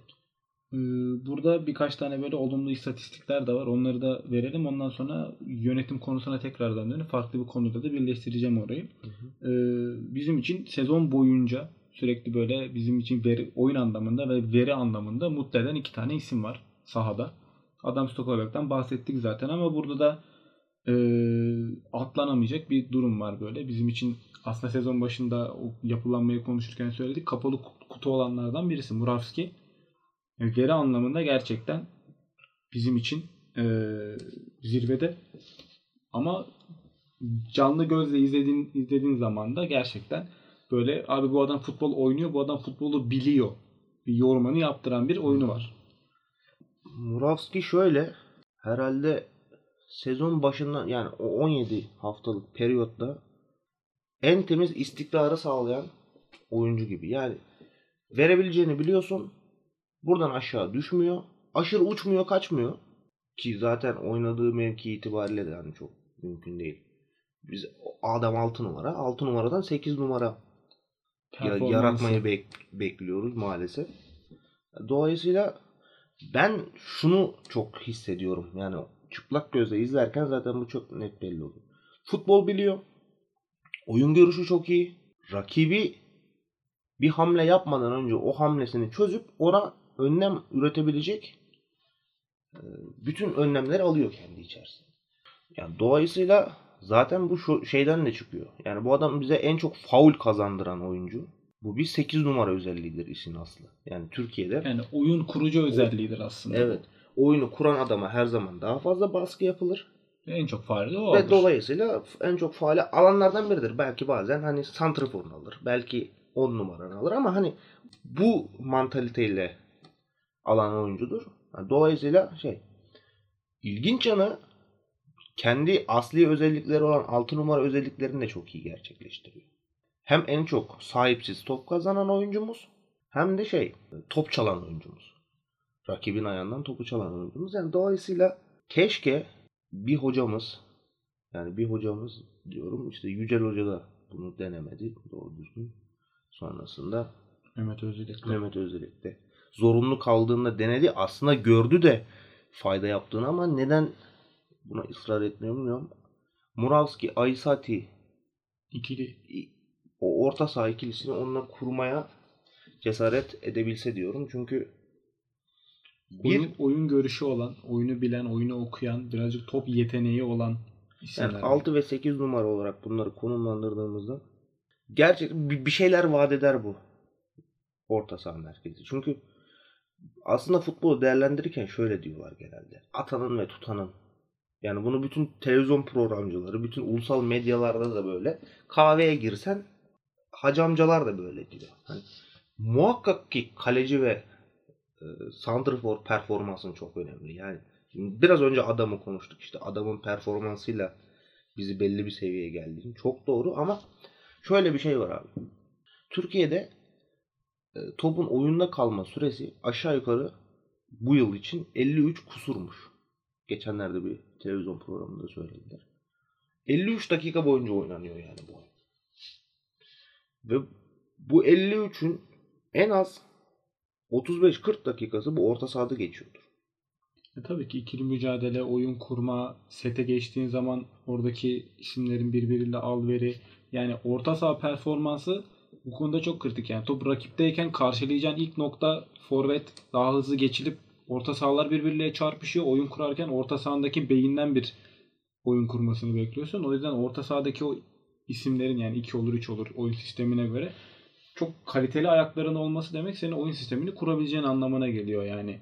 Speaker 1: Ee, burada birkaç tane böyle olumlu istatistikler de var. Onları da verelim. Ondan sonra yönetim konusuna tekrardan dönüp farklı bir konuda da birleştireceğim orayı. Hı hı. Ee, bizim için sezon boyunca sürekli böyle bizim için veri, oyun anlamında ve veri anlamında mutlu eden iki tane isim var sahada. Adam Stokoviak'tan bahsettik zaten ama burada da e, atlanamayacak bir durum var böyle. Bizim için aslında sezon başında o yapılanmayı konuşurken söyledik. Kapalı kutu olanlardan birisi Muravski. Yani veri anlamında gerçekten bizim için e, zirvede. Ama canlı gözle izlediğin, izlediğin zaman da gerçekten böyle abi bu adam futbol oynuyor, bu adam futbolu biliyor. Bir yorumunu yaptıran bir oyunu var.
Speaker 2: Muravski şöyle herhalde sezon başından yani o 17 haftalık periyotta en temiz istikrarı sağlayan oyuncu gibi. Yani verebileceğini biliyorsun. Buradan aşağı düşmüyor. Aşırı uçmuyor, kaçmıyor. Ki zaten oynadığı mevki itibariyle de yani çok mümkün değil. Biz adam 6 numara. 6 numaradan 8 numara yaratmayı bek bekliyoruz maalesef. Dolayısıyla ben şunu çok hissediyorum. Yani çıplak gözle izlerken zaten bu çok net belli oluyor. Futbol biliyor. Oyun görüşü çok iyi. Rakibi bir hamle yapmadan önce o hamlesini çözüp ona önlem üretebilecek e, bütün önlemleri alıyor kendi içerisinde. Yani dolayısıyla zaten bu şu şeyden de çıkıyor. Yani bu adam bize en çok faul kazandıran oyuncu. Bu bir 8 numara özelliğidir işin aslı. Yani Türkiye'de.
Speaker 1: Yani oyun kurucu özelliğidir aslında.
Speaker 2: Evet. Oyunu kuran adama her zaman daha fazla baskı yapılır.
Speaker 1: En çok faali o
Speaker 2: Ve
Speaker 1: alır.
Speaker 2: dolayısıyla en çok faali alanlardan biridir. Belki bazen hani santrforunu alır. Belki 10 numaranı alır ama hani bu mantaliteyle alan oyuncudur. Dolayısıyla şey ilginç yanı kendi asli özellikleri olan 6 numara özelliklerini de çok iyi gerçekleştiriyor. Hem en çok sahipsiz top kazanan oyuncumuz hem de şey top çalan oyuncumuz. Rakibin ayağından topu çalan oyuncumuz. Yani dolayısıyla keşke bir hocamız yani bir hocamız diyorum işte Yücel Hoca da bunu denemedi doğru düzgün. Sonrasında
Speaker 1: Mehmet Özdelik.
Speaker 2: Mehmet Özdelik de zorunlu kaldığında denedi. Aslında gördü de fayda yaptığını ama neden buna ısrar etmiyor bilmiyorum. Muravski, Aysati
Speaker 1: İkili.
Speaker 2: o orta saha ikilisini onunla kurmaya cesaret edebilse diyorum. Çünkü bir
Speaker 1: Oyun, oyun görüşü olan, oyunu bilen, oyunu okuyan, birazcık top yeteneği olan isimler.
Speaker 2: yani 6 ve 8 numara olarak bunları konumlandırdığımızda gerçekten bir şeyler vaat eder bu orta saha merkezi. Çünkü aslında futbolu değerlendirirken şöyle diyorlar genelde. Atanın ve tutanın. Yani bunu bütün televizyon programcıları, bütün ulusal medyalarda da böyle. Kahveye girsen hacı amcalar da böyle diyor. Hani muhakkak ki kaleci ve e, santrfor performansın çok önemli. Yani biraz önce adamı konuştuk. İşte adamın performansıyla bizi belli bir seviyeye geldiğini. Çok doğru ama şöyle bir şey var abi. Türkiye'de e, topun oyunda kalma süresi aşağı yukarı bu yıl için 53 kusurmuş. Geçenlerde bir televizyon programında söylediler. 53 dakika boyunca oynanıyor yani bu. Ve bu 53'ün en az 35-40 dakikası bu orta sahada geçiyordur.
Speaker 1: E tabii ki ikili mücadele, oyun kurma, sete geçtiğin zaman oradaki isimlerin birbiriyle alveri yani orta saha performansı bu konuda çok kritik. Yani top rakipteyken karşılayacağın ilk nokta forvet daha hızlı geçilip orta sahalar birbiriyle çarpışıyor. Oyun kurarken orta sahadaki beyinden bir oyun kurmasını bekliyorsun. O yüzden orta sahadaki o isimlerin yani 2 olur 3 olur oyun sistemine göre çok kaliteli ayakların olması demek senin oyun sistemini kurabileceğin anlamına geliyor yani.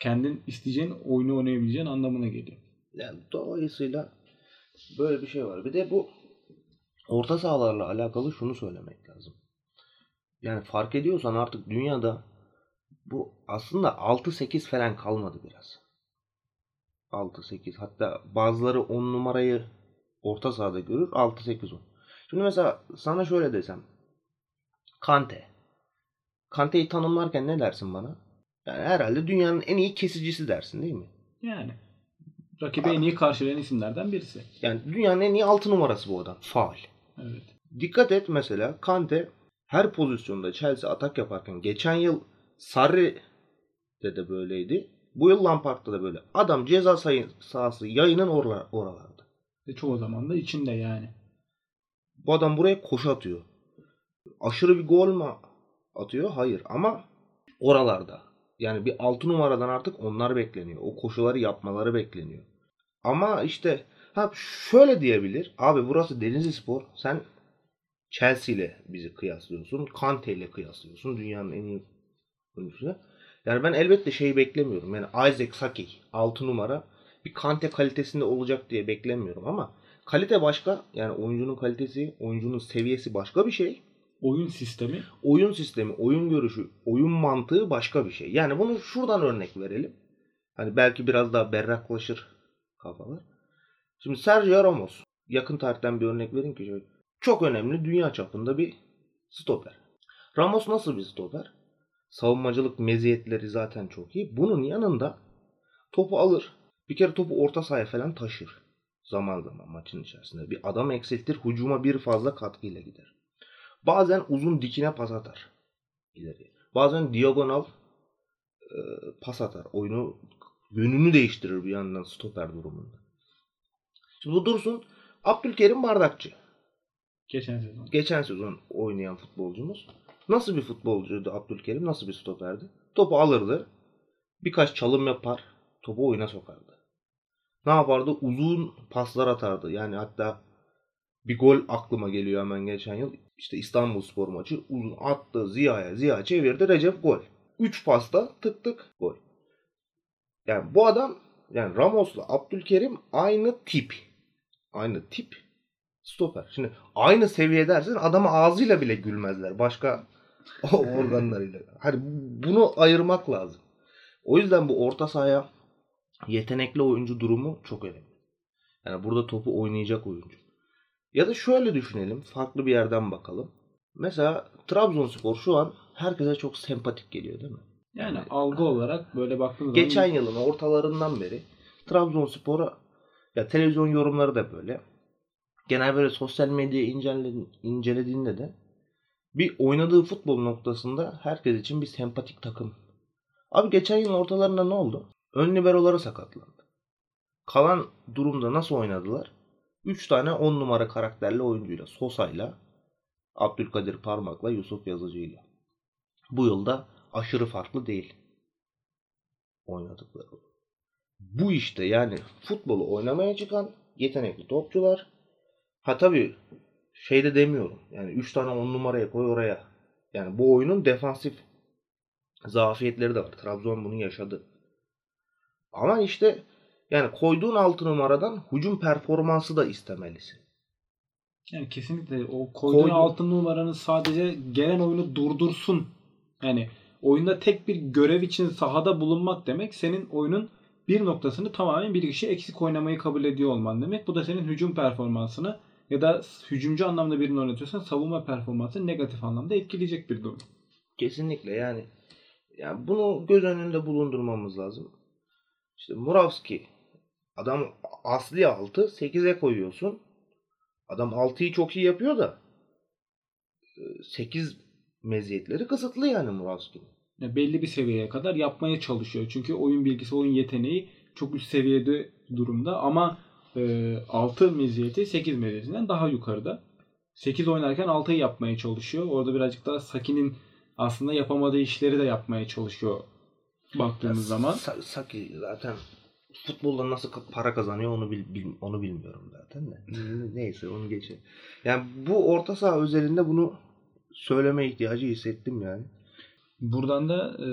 Speaker 1: Kendin isteyeceğin oyunu oynayabileceğin anlamına geliyor.
Speaker 2: Yani dolayısıyla böyle bir şey var. Bir de bu orta sahalarla alakalı şunu söylemek lazım. Yani fark ediyorsan artık dünyada bu aslında 6-8 falan kalmadı biraz. 6-8 hatta bazıları 10 numarayı orta sahada görür 6-8-10. Şimdi mesela sana şöyle desem. Kante. Kante'yi tanımlarken ne dersin bana? Yani herhalde dünyanın en iyi kesicisi dersin değil mi?
Speaker 1: Yani rakibe en iyi karşılayan isimlerden birisi.
Speaker 2: Yani dünyanın en iyi 6 numarası bu adam. Faal.
Speaker 1: Evet.
Speaker 2: Dikkat et mesela Kante her pozisyonda Chelsea atak yaparken geçen yıl Sarri de böyleydi. Bu yıl Lampard'da da böyle. Adam ceza sayı, sahası yayının oralarda.
Speaker 1: Ve çoğu zaman da içinde yani.
Speaker 2: Bu adam buraya koşu atıyor. Aşırı bir gol mü atıyor? Hayır ama oralarda. Yani bir 6 numaradan artık onlar bekleniyor. O koşuları yapmaları bekleniyor. Ama işte ha şöyle diyebilir. Abi burası Denizli Spor. Sen Chelsea ile bizi kıyaslıyorsun. Kante ile kıyaslıyorsun. Dünyanın en iyi oyuncusu. Yani ben elbette şeyi beklemiyorum. Yani Isaac Saki 6 numara bir Kante kalitesinde olacak diye beklemiyorum ama kalite başka. Yani oyuncunun kalitesi, oyuncunun seviyesi başka bir şey.
Speaker 1: Oyun sistemi
Speaker 2: Oyun sistemi, oyun görüşü, oyun mantığı başka bir şey. Yani bunu şuradan örnek verelim. Hani belki biraz daha berraklaşır kafalar. Şimdi Sergio Ramos. Yakın tarihten bir örnek vereyim ki. Çok önemli dünya çapında bir stoper. Ramos nasıl bir stoper? Savunmacılık meziyetleri zaten çok iyi. Bunun yanında topu alır. Bir kere topu orta sahaya falan taşır. Zaman zaman maçın içerisinde. Bir adam eksiltir. Hücuma bir fazla katkıyla gider. Bazen uzun dikine pas atar. ileriye. Bazen diagonal e, pas atar. Oyunu yönünü değiştirir bir yandan stoper durumunda. Şimdi bu dursun Abdülkerim Bardakçı.
Speaker 1: geçen sezon.
Speaker 2: Geçen sezon oynayan futbolcumuz. Nasıl bir futbolcuydu Abdülkerim? Nasıl bir stoperdi? Topu alırdı. Birkaç çalım yapar. Topu oyuna sokardı. Ne yapardı? Uzun paslar atardı. Yani hatta bir gol aklıma geliyor hemen geçen yıl. İşte İstanbul Spor maçı uzun attı Ziya'ya. Ziya çevirdi Recep gol. 3 pasta tık tık gol. Yani bu adam yani Ramos'la Abdülkerim aynı tip. Aynı tip stoper. Şimdi aynı seviye dersin adamı ağzıyla bile gülmezler. Başka organlarıyla. Hani bunu ayırmak lazım. O yüzden bu orta sahaya yetenekli oyuncu durumu çok önemli. Yani burada topu oynayacak oyuncu. Ya da şöyle düşünelim. Farklı bir yerden bakalım. Mesela Trabzonspor şu an herkese çok sempatik geliyor değil mi?
Speaker 1: Yani algı olarak böyle baktığımız zaman
Speaker 2: Geçen yılın ortalarından beri Trabzonspor'a ya televizyon yorumları da böyle. Genel böyle sosyal medyayı inceledi- incelediğinde de bir oynadığı futbol noktasında herkes için bir sempatik takım. Abi geçen yılın ortalarında ne oldu? Ön liberoları sakatlandı. Kalan durumda nasıl oynadılar? 3 tane 10 numara karakterli oyuncuyla. Sosa'yla, Abdülkadir Parmak'la, Yusuf Yazıcı'yla. Bu yılda aşırı farklı değil oynadıkları. Bu işte yani futbolu oynamaya çıkan yetenekli topçular. Ha tabii şey de demiyorum. Yani 3 tane 10 numaraya koy oraya. Yani bu oyunun defansif zafiyetleri de var. Trabzon bunu yaşadı. Ama işte yani koyduğun 6 numaradan hücum performansı da istemelisin.
Speaker 1: Yani kesinlikle o koyduğun
Speaker 2: Koydu.
Speaker 1: altın numaranın sadece gelen oyunu durdursun. Yani oyunda tek bir görev için sahada bulunmak demek senin oyunun bir noktasını tamamen bir kişi eksik oynamayı kabul ediyor olman demek. Bu da senin hücum performansını ya da hücumcu anlamda birini oynatıyorsan savunma performansını negatif anlamda etkileyecek bir durum.
Speaker 2: Kesinlikle yani yani bunu göz önünde bulundurmamız lazım. İşte Muravski adam asli 6 8'e koyuyorsun. Adam 6'yı çok iyi yapıyor da 8 meziyetleri kısıtlı yani Muravski'nin.
Speaker 1: Yani belli bir seviyeye kadar yapmaya çalışıyor. Çünkü oyun bilgisi, oyun yeteneği çok üst seviyede durumda ama e, 6 meziyeti 8 meziyetinden daha yukarıda. 8 oynarken 6'yı yapmaya çalışıyor. Orada birazcık daha Saki'nin aslında yapamadığı işleri de yapmaya çalışıyor baktığımız zaman.
Speaker 2: Sa- Saki zaten futbolda nasıl para kazanıyor onu bil, bil- onu bilmiyorum zaten de. Neyse onu geçelim. Yani bu orta saha özelinde bunu söyleme ihtiyacı hissettim yani.
Speaker 1: Buradan da e,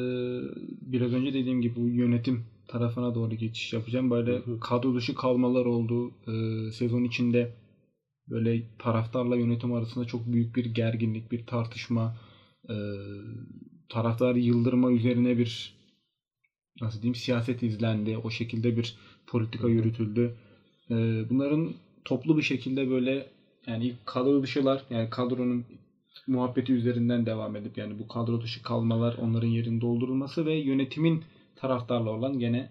Speaker 1: biraz önce dediğim gibi bu yönetim tarafına doğru geçiş yapacağım. Böyle
Speaker 2: Hı hı.
Speaker 1: kadro dışı kalmalar oldu. E, sezon içinde böyle taraftarla yönetim arasında çok büyük bir gerginlik, bir tartışma, e, taraftarı yıldırma üzerine bir nasıl diyeyim siyaset izlendi. O şekilde bir politika yürütüldü. E, bunların toplu bir şekilde böyle yani ilk kadro dışılar yani kadronun muhabbeti üzerinden devam edip yani bu kadro dışı kalmalar onların yerini doldurulması ve yönetimin taraftarla olan gene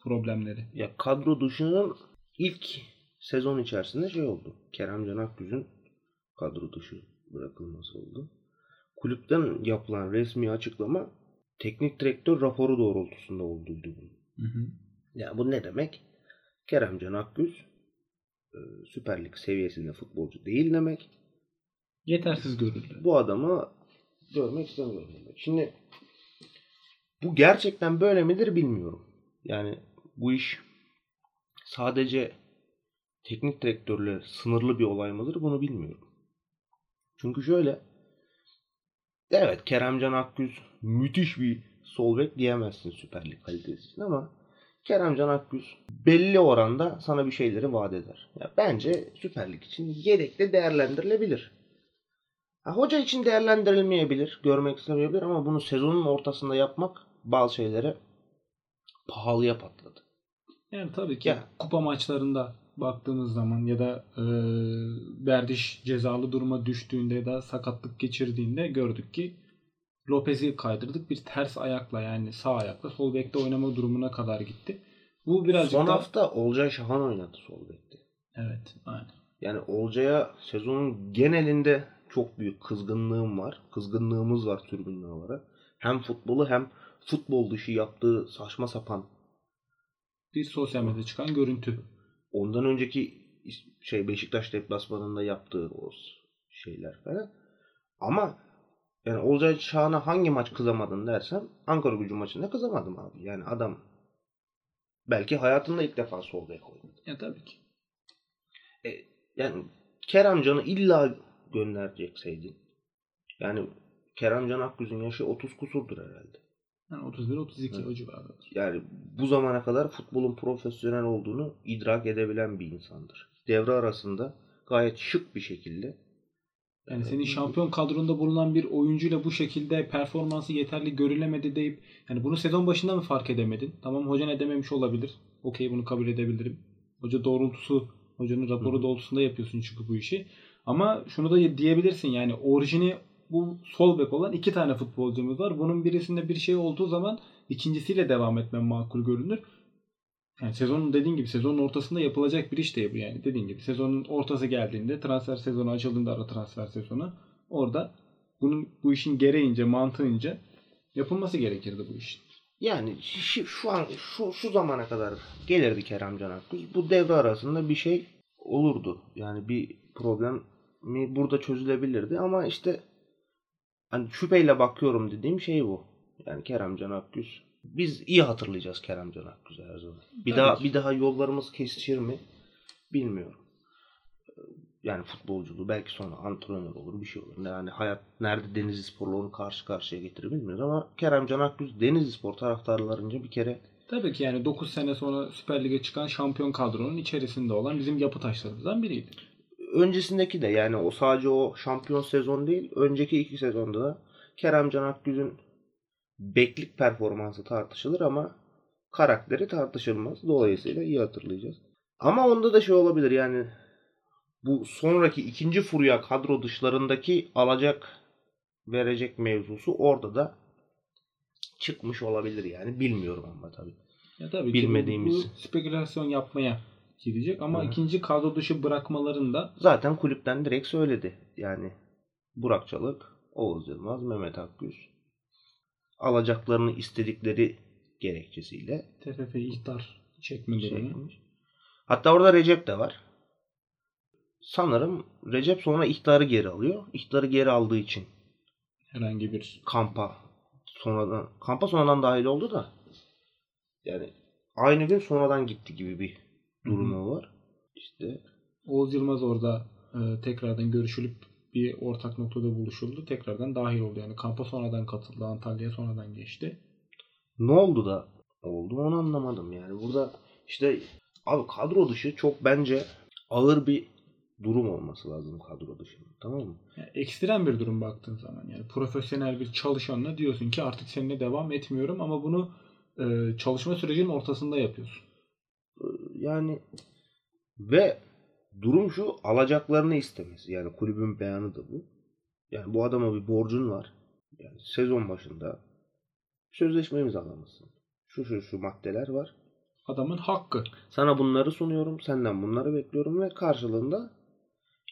Speaker 1: problemleri.
Speaker 2: Ya kadro dışının ilk sezon içerisinde şey oldu. Kerem Can Akgüz'ün kadro dışı bırakılması oldu. Kulüpten yapılan resmi açıklama teknik direktör raporu doğrultusunda olduydu bu. Ya bu ne demek? Kerem Can Akgüz e, Süper Lig seviyesinde futbolcu değil demek.
Speaker 1: Yetersiz görüldü.
Speaker 2: Bu adamı görmek istemiyorum demek. Şimdi bu gerçekten böyle midir bilmiyorum. Yani bu iş sadece teknik direktörle sınırlı bir olay mıdır bunu bilmiyorum. Çünkü şöyle evet Keremcan Akgüz müthiş bir sol bek diyemezsin Süper Lig kalitesi için ama Keremcan Akgüz belli oranda sana bir şeyleri vaat eder. Ya bence Süper Lig için yedekte değerlendirilebilir. Ha, hoca için değerlendirilmeyebilir, görmek istemeyebilir ama bunu sezonun ortasında yapmak bazı şeylere pahalıya patladı.
Speaker 1: Yani tabii ki
Speaker 2: Ya.
Speaker 1: kupa maçlarında baktığımız zaman ya da e, Berdiş cezalı duruma düştüğünde ya da sakatlık geçirdiğinde gördük ki Lopez'i kaydırdık. Bir ters ayakla yani sağ ayakla sol bekte oynama durumuna kadar gitti. Bu birazcık
Speaker 2: Son
Speaker 1: da
Speaker 2: hafta Olcay Şahan oynadı sol bekte.
Speaker 1: evet aynen.
Speaker 2: Yani Olcay'a sezonun genelinde çok büyük kızgınlığım var. Kızgınlığımız var tribünler olarak. Hem futbolu hem futbol dışı yaptığı saçma sapan
Speaker 1: Bir sosyal medyada çıkan görüntü.
Speaker 2: Ondan önceki şey Beşiktaş deplasmanında yaptığı o şeyler falan. Ama yani Olcay Şahan'a hangi maç kızamadın dersem Ankara gücü maçında kızamadım abi. Yani adam belki hayatında ilk defa sol bek oynadı.
Speaker 1: Ya tabii ki.
Speaker 2: E, yani Keremcan'ı illa gönderecekseydin. Yani Keremcan Akgüz'ün yaşı 30 kusurdur herhalde.
Speaker 1: Yani 31-32 o civardadır.
Speaker 2: Yani bu zamana kadar futbolun profesyonel olduğunu idrak edebilen bir insandır. Devre arasında gayet şık bir şekilde
Speaker 1: Yani senin şampiyon kadronda bulunan bir oyuncuyla bu şekilde performansı yeterli görülemedi deyip yani bunu sezon başında mı fark edemedin? Tamam hoca ne dememiş olabilir. Okey bunu kabul edebilirim. Hoca doğrultusu, hocanın raporu
Speaker 2: Hı.
Speaker 1: doğrultusunda yapıyorsun çünkü bu işi. Ama şunu da diyebilirsin yani orijini bu sol bek olan iki tane futbolcumuz var. Bunun birisinde bir şey olduğu zaman ikincisiyle devam etmen makul görünür. Yani sezonun dediğin gibi sezonun ortasında yapılacak bir iş değil bu yani. Dediğin gibi sezonun ortası geldiğinde transfer sezonu açıldığında ara transfer sezonu orada bunun bu işin gereğince mantığınca yapılması gerekirdi bu işin.
Speaker 2: Yani şi- şu an şu şu zamana kadar gelirdi Kerem Can Akgüz. Bu devre arasında bir şey olurdu. Yani bir problem mi burada çözülebilirdi ama işte hani şüpheyle bakıyorum dediğim şey bu. Yani Kerem Can Akgüz biz iyi hatırlayacağız Kerem Can Akgüz'ü her zaman. Bir
Speaker 1: Tabii
Speaker 2: daha
Speaker 1: ki.
Speaker 2: bir daha yollarımız kesişir mi bilmiyorum. Yani futbolculuğu belki sonra antrenör olur bir şey olur. Yani hayat nerede Denizli Spor'la onu karşı karşıya getirir bilmiyoruz ama Kerem Can Akgüz Denizli Spor taraftarlarınca bir kere
Speaker 1: Tabii ki yani 9 sene sonra Süper Lig'e çıkan şampiyon kadronun içerisinde olan bizim yapı taşlarımızdan biriydi.
Speaker 2: Öncesindeki de yani o sadece o şampiyon sezon değil önceki iki sezonda da Kerem Can Akgüz'ün beklik performansı tartışılır ama karakteri tartışılmaz. Dolayısıyla iyi hatırlayacağız. Ama onda da şey olabilir yani bu sonraki ikinci furya kadro dışlarındaki alacak verecek mevzusu orada da çıkmış olabilir yani bilmiyorum ama tabii.
Speaker 1: Ya tabii
Speaker 2: Bilmediğimiz.
Speaker 1: ki bu, bu spekülasyon yapmaya girecek ama
Speaker 2: Hı.
Speaker 1: ikinci kadro dışı bırakmalarında
Speaker 2: Zaten kulüpten direkt söyledi. Yani Burak Çalık, Oğuz Yılmaz, Mehmet Akgüz alacaklarını istedikleri gerekçesiyle
Speaker 1: TFF ihtar çekme durumu.
Speaker 2: yapmış. Hatta orada Recep de var. Sanırım Recep sonra ihtarı geri alıyor. İhtarı geri aldığı için
Speaker 1: herhangi bir
Speaker 2: kampa sonradan kampa sonradan dahil oldu da yani aynı gün sonradan gitti gibi bir durumu var. İşte
Speaker 1: Oğuz Yılmaz orada e, tekrardan görüşülüp bir ortak noktada buluşuldu. Tekrardan dahil oldu. Yani kampa sonradan katıldı. Antalya'ya sonradan geçti.
Speaker 2: ne oldu da oldu onu anlamadım yani. Burada işte abi kadro dışı çok bence ağır bir durum olması lazım kadro dışında. Tamam mı?
Speaker 1: Yani ekstrem bir durum baktığın zaman. Yani profesyonel bir çalışanla diyorsun ki artık seninle devam etmiyorum ama bunu e, çalışma sürecinin ortasında yapıyorsun.
Speaker 2: Yani ve durum şu alacaklarını istemesi. Yani kulübün beyanı da bu. Yani bu adama bir borcun var. Yani sezon başında sözleşme imzalamışsın. Şu şu şu maddeler var.
Speaker 1: Adamın hakkı.
Speaker 2: Sana bunları sunuyorum. Senden bunları bekliyorum ve karşılığında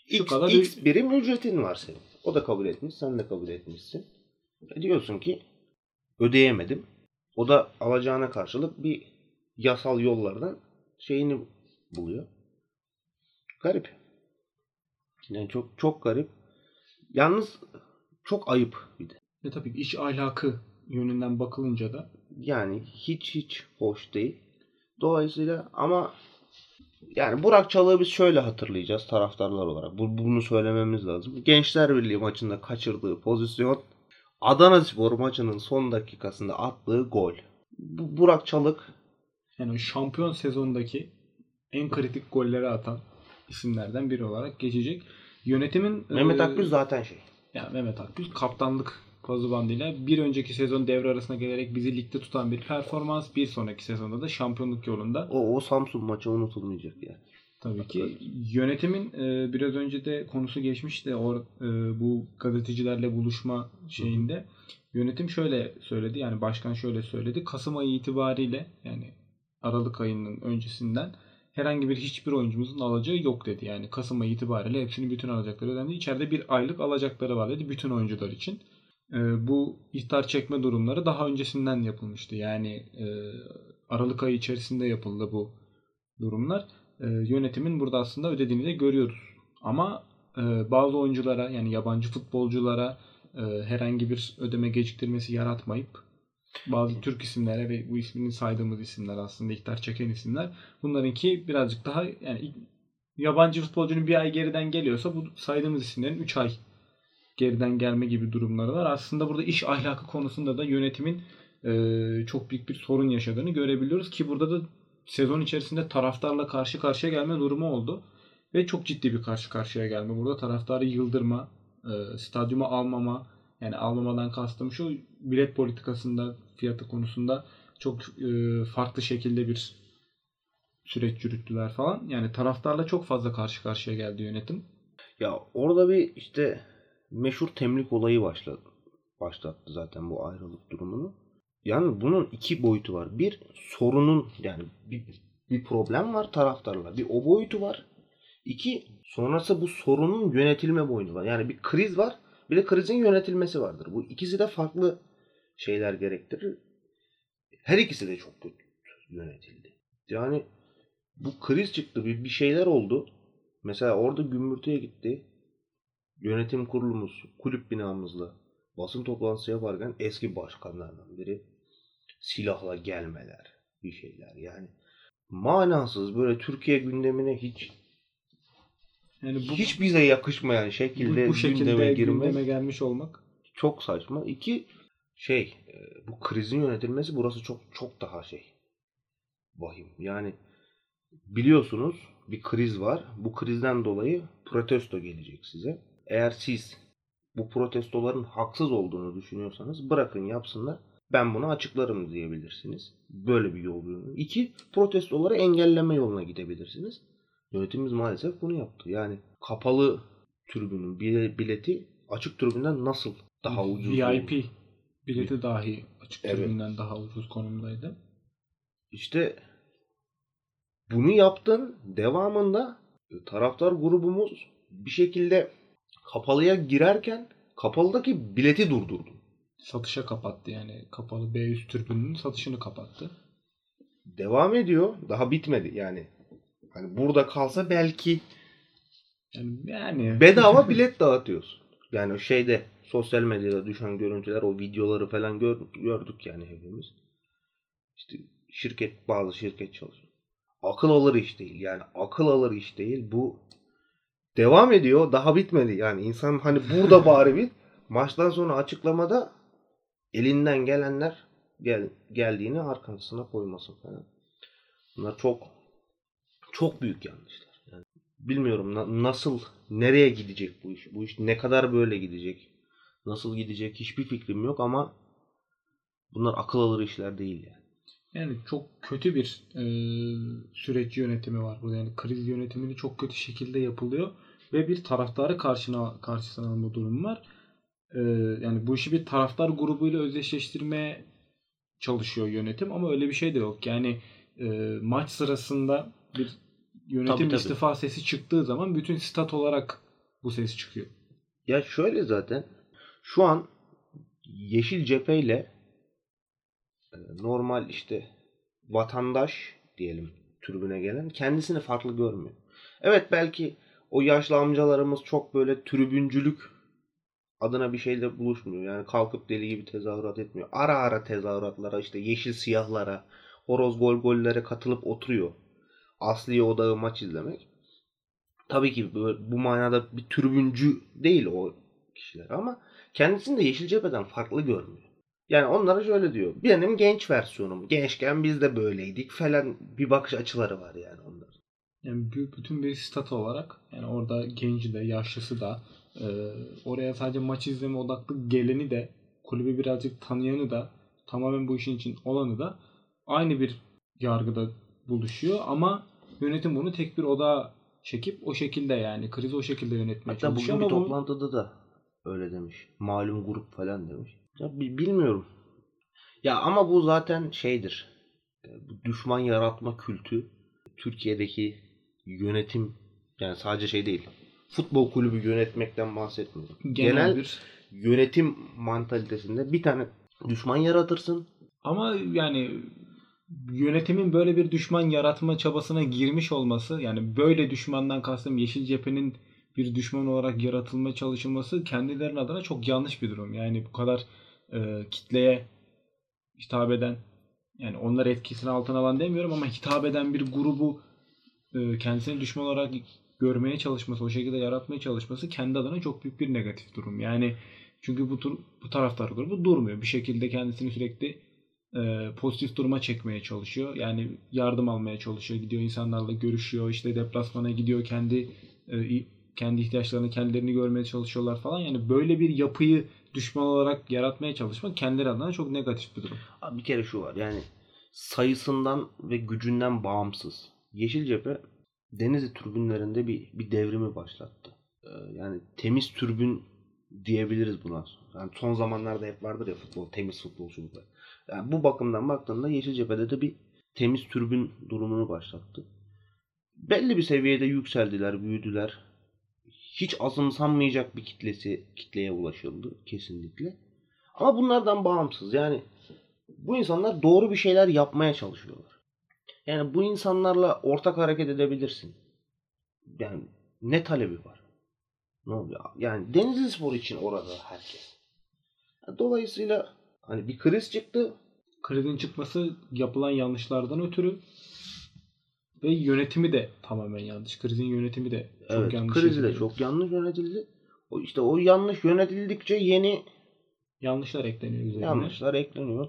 Speaker 1: Şu
Speaker 2: X,
Speaker 1: kadar
Speaker 2: X birim ücretin var senin. O da kabul etmiş. Sen de kabul etmişsin. E diyorsun ki ödeyemedim. O da alacağına karşılık bir yasal yollardan şeyini buluyor. Garip. Yani çok çok garip. Yalnız çok ayıp bir de.
Speaker 1: Ve tabii iş ahlakı yönünden bakılınca da
Speaker 2: Yani hiç hiç hoş değil. Dolayısıyla ama yani Burak Çalık'ı biz şöyle hatırlayacağız taraftarlar olarak. Bu, bunu söylememiz lazım. Gençler Birliği maçında kaçırdığı pozisyon Adana Spor maçının son dakikasında attığı gol. Bu, Burak Çalık
Speaker 1: yani o şampiyon sezondaki en kritik golleri atan isimlerden biri olarak geçecek. Yönetimin
Speaker 2: Mehmet
Speaker 1: e,
Speaker 2: Akgüz zaten şey.
Speaker 1: Yani Mehmet Akgüz kaptanlık kozu bandıyla bir önceki sezon devre arasına gelerek bizi ligde tutan bir performans. Bir sonraki sezonda da şampiyonluk yolunda.
Speaker 2: O, o Samsun maçı unutulmayacak yani.
Speaker 1: Tabii ki yönetimin e, biraz önce de konusu geçmişti or, e, bu gazetecilerle buluşma şeyinde. Yönetim şöyle söyledi yani başkan şöyle söyledi. Kasım ayı itibariyle yani Aralık ayının öncesinden herhangi bir hiçbir oyuncumuzun alacağı yok dedi. Yani Kasım ayı itibariyle hepsinin bütün alacakları ödendi. İçeride bir aylık alacakları var dedi bütün oyuncular için. E, bu ihtar çekme durumları daha öncesinden yapılmıştı. Yani e, Aralık ayı içerisinde yapıldı bu durumlar e, yönetimin burada aslında ödediğini de görüyoruz. Ama e, bazı oyunculara yani yabancı futbolculara e, herhangi bir ödeme geciktirmesi yaratmayıp bazı Türk isimlere ve bu ismini saydığımız isimler aslında ihtar çeken isimler bunlarınki birazcık daha yani yabancı futbolcunun bir ay geriden geliyorsa bu saydığımız isimlerin 3 ay geriden gelme gibi durumları var. Aslında burada iş ahlakı konusunda da yönetimin e, çok büyük bir sorun yaşadığını görebiliyoruz ki burada da sezon içerisinde taraftarla karşı karşıya gelme durumu oldu. Ve çok ciddi bir karşı karşıya gelme. Burada taraftarı yıldırma, e, stadyuma almama, yani almamadan kastım şu bilet politikasında, fiyatı konusunda çok e, farklı şekilde bir süreç yürüttüler falan. Yani taraftarla çok fazla karşı karşıya geldi yönetim.
Speaker 2: Ya orada bir işte meşhur temlik olayı başladı. Başlattı zaten bu ayrılık durumunu. Yani bunun iki boyutu var. Bir sorunun yani bir, bir problem var taraftarla. Bir o boyutu var. İki sonrası bu sorunun yönetilme boyutu var. Yani bir kriz var. Bir de krizin yönetilmesi vardır. Bu ikisi de farklı şeyler gerektirir. Her ikisi de çok kötü yönetildi. Yani bu kriz çıktı. Bir, bir şeyler oldu. Mesela orada gümbürtüye gitti. Yönetim kurulumuz, kulüp binamızla basın toplantısı yaparken eski başkanlardan biri silahla gelmeler, bir şeyler. Yani manasız böyle Türkiye gündemine hiç
Speaker 1: Yani bu,
Speaker 2: hiç bize yakışmayan
Speaker 1: bu,
Speaker 2: şekilde,
Speaker 1: bu şekilde
Speaker 2: gündeme
Speaker 1: gündeme,
Speaker 2: girmek
Speaker 1: gelmiş olmak
Speaker 2: çok saçma. İki şey e, bu krizin yönetilmesi burası çok çok daha şey vahim. Yani biliyorsunuz bir kriz var. Bu krizden dolayı protesto gelecek size. Eğer siz bu protestoların haksız olduğunu düşünüyorsanız bırakın yapsınlar. Ben bunu açıklarım diyebilirsiniz. Böyle bir yol yürüyor. İki, protestoları engelleme yoluna gidebilirsiniz. Yönetimimiz maalesef bunu yaptı. Yani kapalı tribünün bile- bileti açık tribünden nasıl daha ucuz
Speaker 1: VIP
Speaker 2: olur?
Speaker 1: Bileti dahi açık
Speaker 2: Evet.
Speaker 1: tribünden daha ucuz konumdaydı.
Speaker 2: İşte bunu yaptın. Devamında taraftar grubumuz bir şekilde kapalıya girerken kapalıdaki bileti durdurdu.
Speaker 1: Satışa kapattı yani kapalı B üst tribünün satışını kapattı.
Speaker 2: Devam ediyor. Daha bitmedi yani. Hani burada kalsa belki
Speaker 1: Yani, yani
Speaker 2: bedava bilet dağıtıyorsun. Yani o şeyde sosyal medyada düşen görüntüler, o videoları falan gör- gördük yani hepimiz. İşte şirket, bazı şirket çalışıyor. Akıl alır iş değil. Yani akıl alır iş değil. Bu devam ediyor. Daha bitmedi. Yani insan hani burada bari bir maçtan sonra açıklamada elinden gelenler gel, geldiğini arkasına koymasın falan. Bunlar çok çok büyük yanlışlar. Yani bilmiyorum na- nasıl nereye gidecek bu iş? Bu iş ne kadar böyle gidecek? Nasıl gidecek hiçbir fikrim yok ama bunlar akıl alır işler değil yani.
Speaker 1: Yani çok kötü bir e, süreç yönetimi var burada. Yani kriz yönetimini çok kötü şekilde yapılıyor ve bir taraftarı karşına karşısına alma durumu var. E, yani bu işi bir taraftar grubuyla özdeşleştirmeye çalışıyor yönetim ama öyle bir şey de yok. Yani e, maç sırasında bir yönetim
Speaker 2: Tabii, tabii.
Speaker 1: istifa sesi çıktığı zaman bütün stat olarak bu ses çıkıyor.
Speaker 2: Ya şöyle zaten şu an Yeşil Cephe ile e, normal işte vatandaş diyelim tribüne gelen kendisini farklı görmüyor. Evet belki o yaşlı amcalarımız çok böyle tribüncülük adına bir şeyle buluşmuyor. Yani kalkıp deli gibi tezahürat etmiyor. Ara ara tezahüratlara işte yeşil siyahlara, horoz gol gollere katılıp oturuyor. Asli odağı maç izlemek. Tabii ki bu manada bir tribüncü değil o kişiler ama kendisini de Yeşil Cephe'den farklı görmüyor. Yani onlara şöyle diyor. Benim genç versiyonum. Gençken biz de böyleydik falan bir bakış açıları var yani onların.
Speaker 1: Yani bü- bütün bir stat olarak yani orada genci de yaşlısı da e, oraya sadece maç izleme odaklı geleni de kulübü birazcık tanıyanı da tamamen bu işin için olanı da aynı bir yargıda buluşuyor ama yönetim bunu tek bir odağa çekip o şekilde yani krizi o şekilde yönetmeye
Speaker 2: Hatta
Speaker 1: çalışıyor
Speaker 2: bugün bir toplantıda da öyle demiş. Malum grup falan demiş. Ya bi- bilmiyorum. Ya ama bu zaten şeydir. E, Bu düşman yaratma kültü Türkiye'deki yönetim yani sadece şey değil. Futbol kulübü yönetmekten bahsetmiyorum.
Speaker 1: genel,
Speaker 2: Genel
Speaker 1: bir
Speaker 2: yönetim mantalitesinde bir tane düşman yaratırsın.
Speaker 1: Ama yani yönetimin böyle bir düşman yaratma çabasına girmiş olması yani böyle düşmandan kastım Yeşil Cephe'nin bir düşman olarak yaratılma çalışılması kendilerinin adına çok yanlış bir durum. Yani bu kadar e, kitleye hitap eden yani onlar etkisini altına alan demiyorum ama hitap eden bir grubu e, kendisini düşman olarak görmeye çalışması, o şekilde yaratmaya çalışması kendi adına çok büyük bir negatif durum. Yani çünkü bu tur, bu taraftar grubu durmuyor. Bir şekilde kendisini sürekli e, pozitif duruma çekmeye çalışıyor. Yani yardım almaya çalışıyor. Gidiyor insanlarla görüşüyor. işte deplasmana gidiyor. Kendi e, kendi ihtiyaçlarını kendilerini görmeye çalışıyorlar falan. Yani böyle bir yapıyı düşman olarak yaratmaya çalışmak kendileri adına çok negatif bir durum.
Speaker 2: Abi bir kere şu var yani sayısından ve gücünden bağımsız. Yeşil Cephe Denizli türbünlerinde bir, bir devrimi başlattı. Ee, yani temiz türbün diyebiliriz buna. Yani son zamanlarda hep vardır ya futbol, temiz futbol çocuklar. Yani bu bakımdan baktığında Yeşil Cephe'de de bir temiz türbün durumunu başlattı. Belli bir seviyede yükseldiler, büyüdüler. Hiç azımsanmayacak bir kitlesi kitleye ulaşıldı kesinlikle. Ama bunlardan bağımsız yani bu insanlar doğru bir şeyler yapmaya çalışıyorlar. Yani bu insanlarla ortak hareket edebilirsin. Yani ne talebi var? Ne oluyor? Yani Denizli Spor için orada herkes. Dolayısıyla hani bir kriz çıktı.
Speaker 1: Krizin çıkması yapılan yanlışlardan ötürü ve yönetimi de tamamen yanlış. Krizin yönetimi de çok
Speaker 2: evet,
Speaker 1: yanlış.
Speaker 2: Krizi de çok yanlış yönetildi. O işte o yanlış yönetildikçe yeni
Speaker 1: yanlışlar ekleniyor üzerine.
Speaker 2: yanlışlar ekleniyor.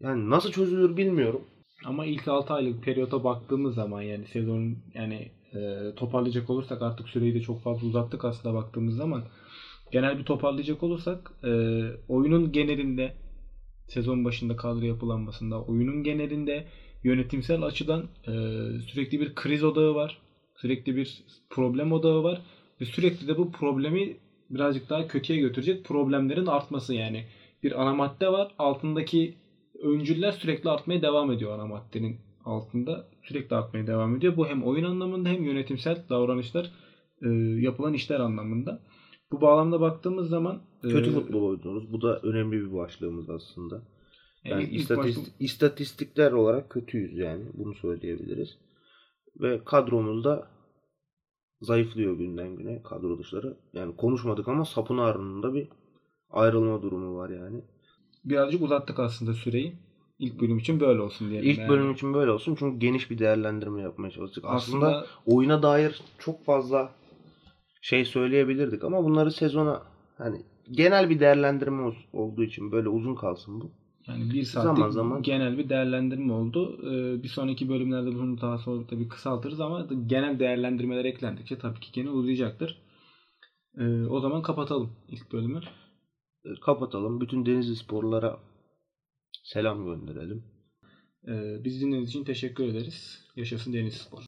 Speaker 2: Yani nasıl çözülür bilmiyorum.
Speaker 1: Ama ilk 6 aylık periyota baktığımız zaman yani sezonun yani e, toparlayacak olursak artık süreyi de çok fazla uzattık aslında baktığımız zaman genel bir toparlayacak olursak e, oyunun genelinde sezon başında kadro yapılanmasında oyunun genelinde yönetimsel açıdan e, sürekli bir kriz odağı var. Sürekli bir problem odağı var. Ve sürekli de bu problemi birazcık daha kötüye götürecek problemlerin artması yani. Bir ana madde var. Altındaki öncüller sürekli artmaya devam ediyor ana maddenin altında. Sürekli artmaya devam ediyor. Bu hem oyun anlamında hem yönetimsel davranışlar e, yapılan işler anlamında. Bu bağlamda baktığımız zaman e,
Speaker 2: Kötü futbol oynuyoruz. Bu da önemli bir başlığımız aslında. Yani
Speaker 1: ilk
Speaker 2: istatist-
Speaker 1: başta-
Speaker 2: istatistikler olarak kötüyüz yani. Bunu söyleyebiliriz. Ve kadromuz da zayıflıyor günden güne kadro dışları. Yani konuşmadık ama sapın ağrında bir ayrılma durumu var yani.
Speaker 1: birazcık uzattık aslında süreyi. İlk bölüm için böyle olsun diyelim.
Speaker 2: İlk
Speaker 1: yani.
Speaker 2: bölüm için böyle olsun çünkü geniş bir değerlendirme yapmaya çalıştık. Aslında,
Speaker 1: aslında
Speaker 2: oyuna dair çok fazla şey söyleyebilirdik ama bunları sezona hani genel bir değerlendirme ol- olduğu için böyle uzun kalsın bu.
Speaker 1: Yani bir saatlik
Speaker 2: Zaman zaman-
Speaker 1: genel bir değerlendirme oldu. Ee, bir sonraki bölümlerde bunu daha sonra tabii kısaltırız ama genel değerlendirmeler eklendikçe tabii ki gene uzayacaktır. Ee, o zaman kapatalım ilk bölümü.
Speaker 2: E, Kapatalım. Bütün Denizli sporlara selam gönderelim.
Speaker 1: Ee, bizi dinlediğiniz için teşekkür ederiz. Yaşasın Deniz Spor.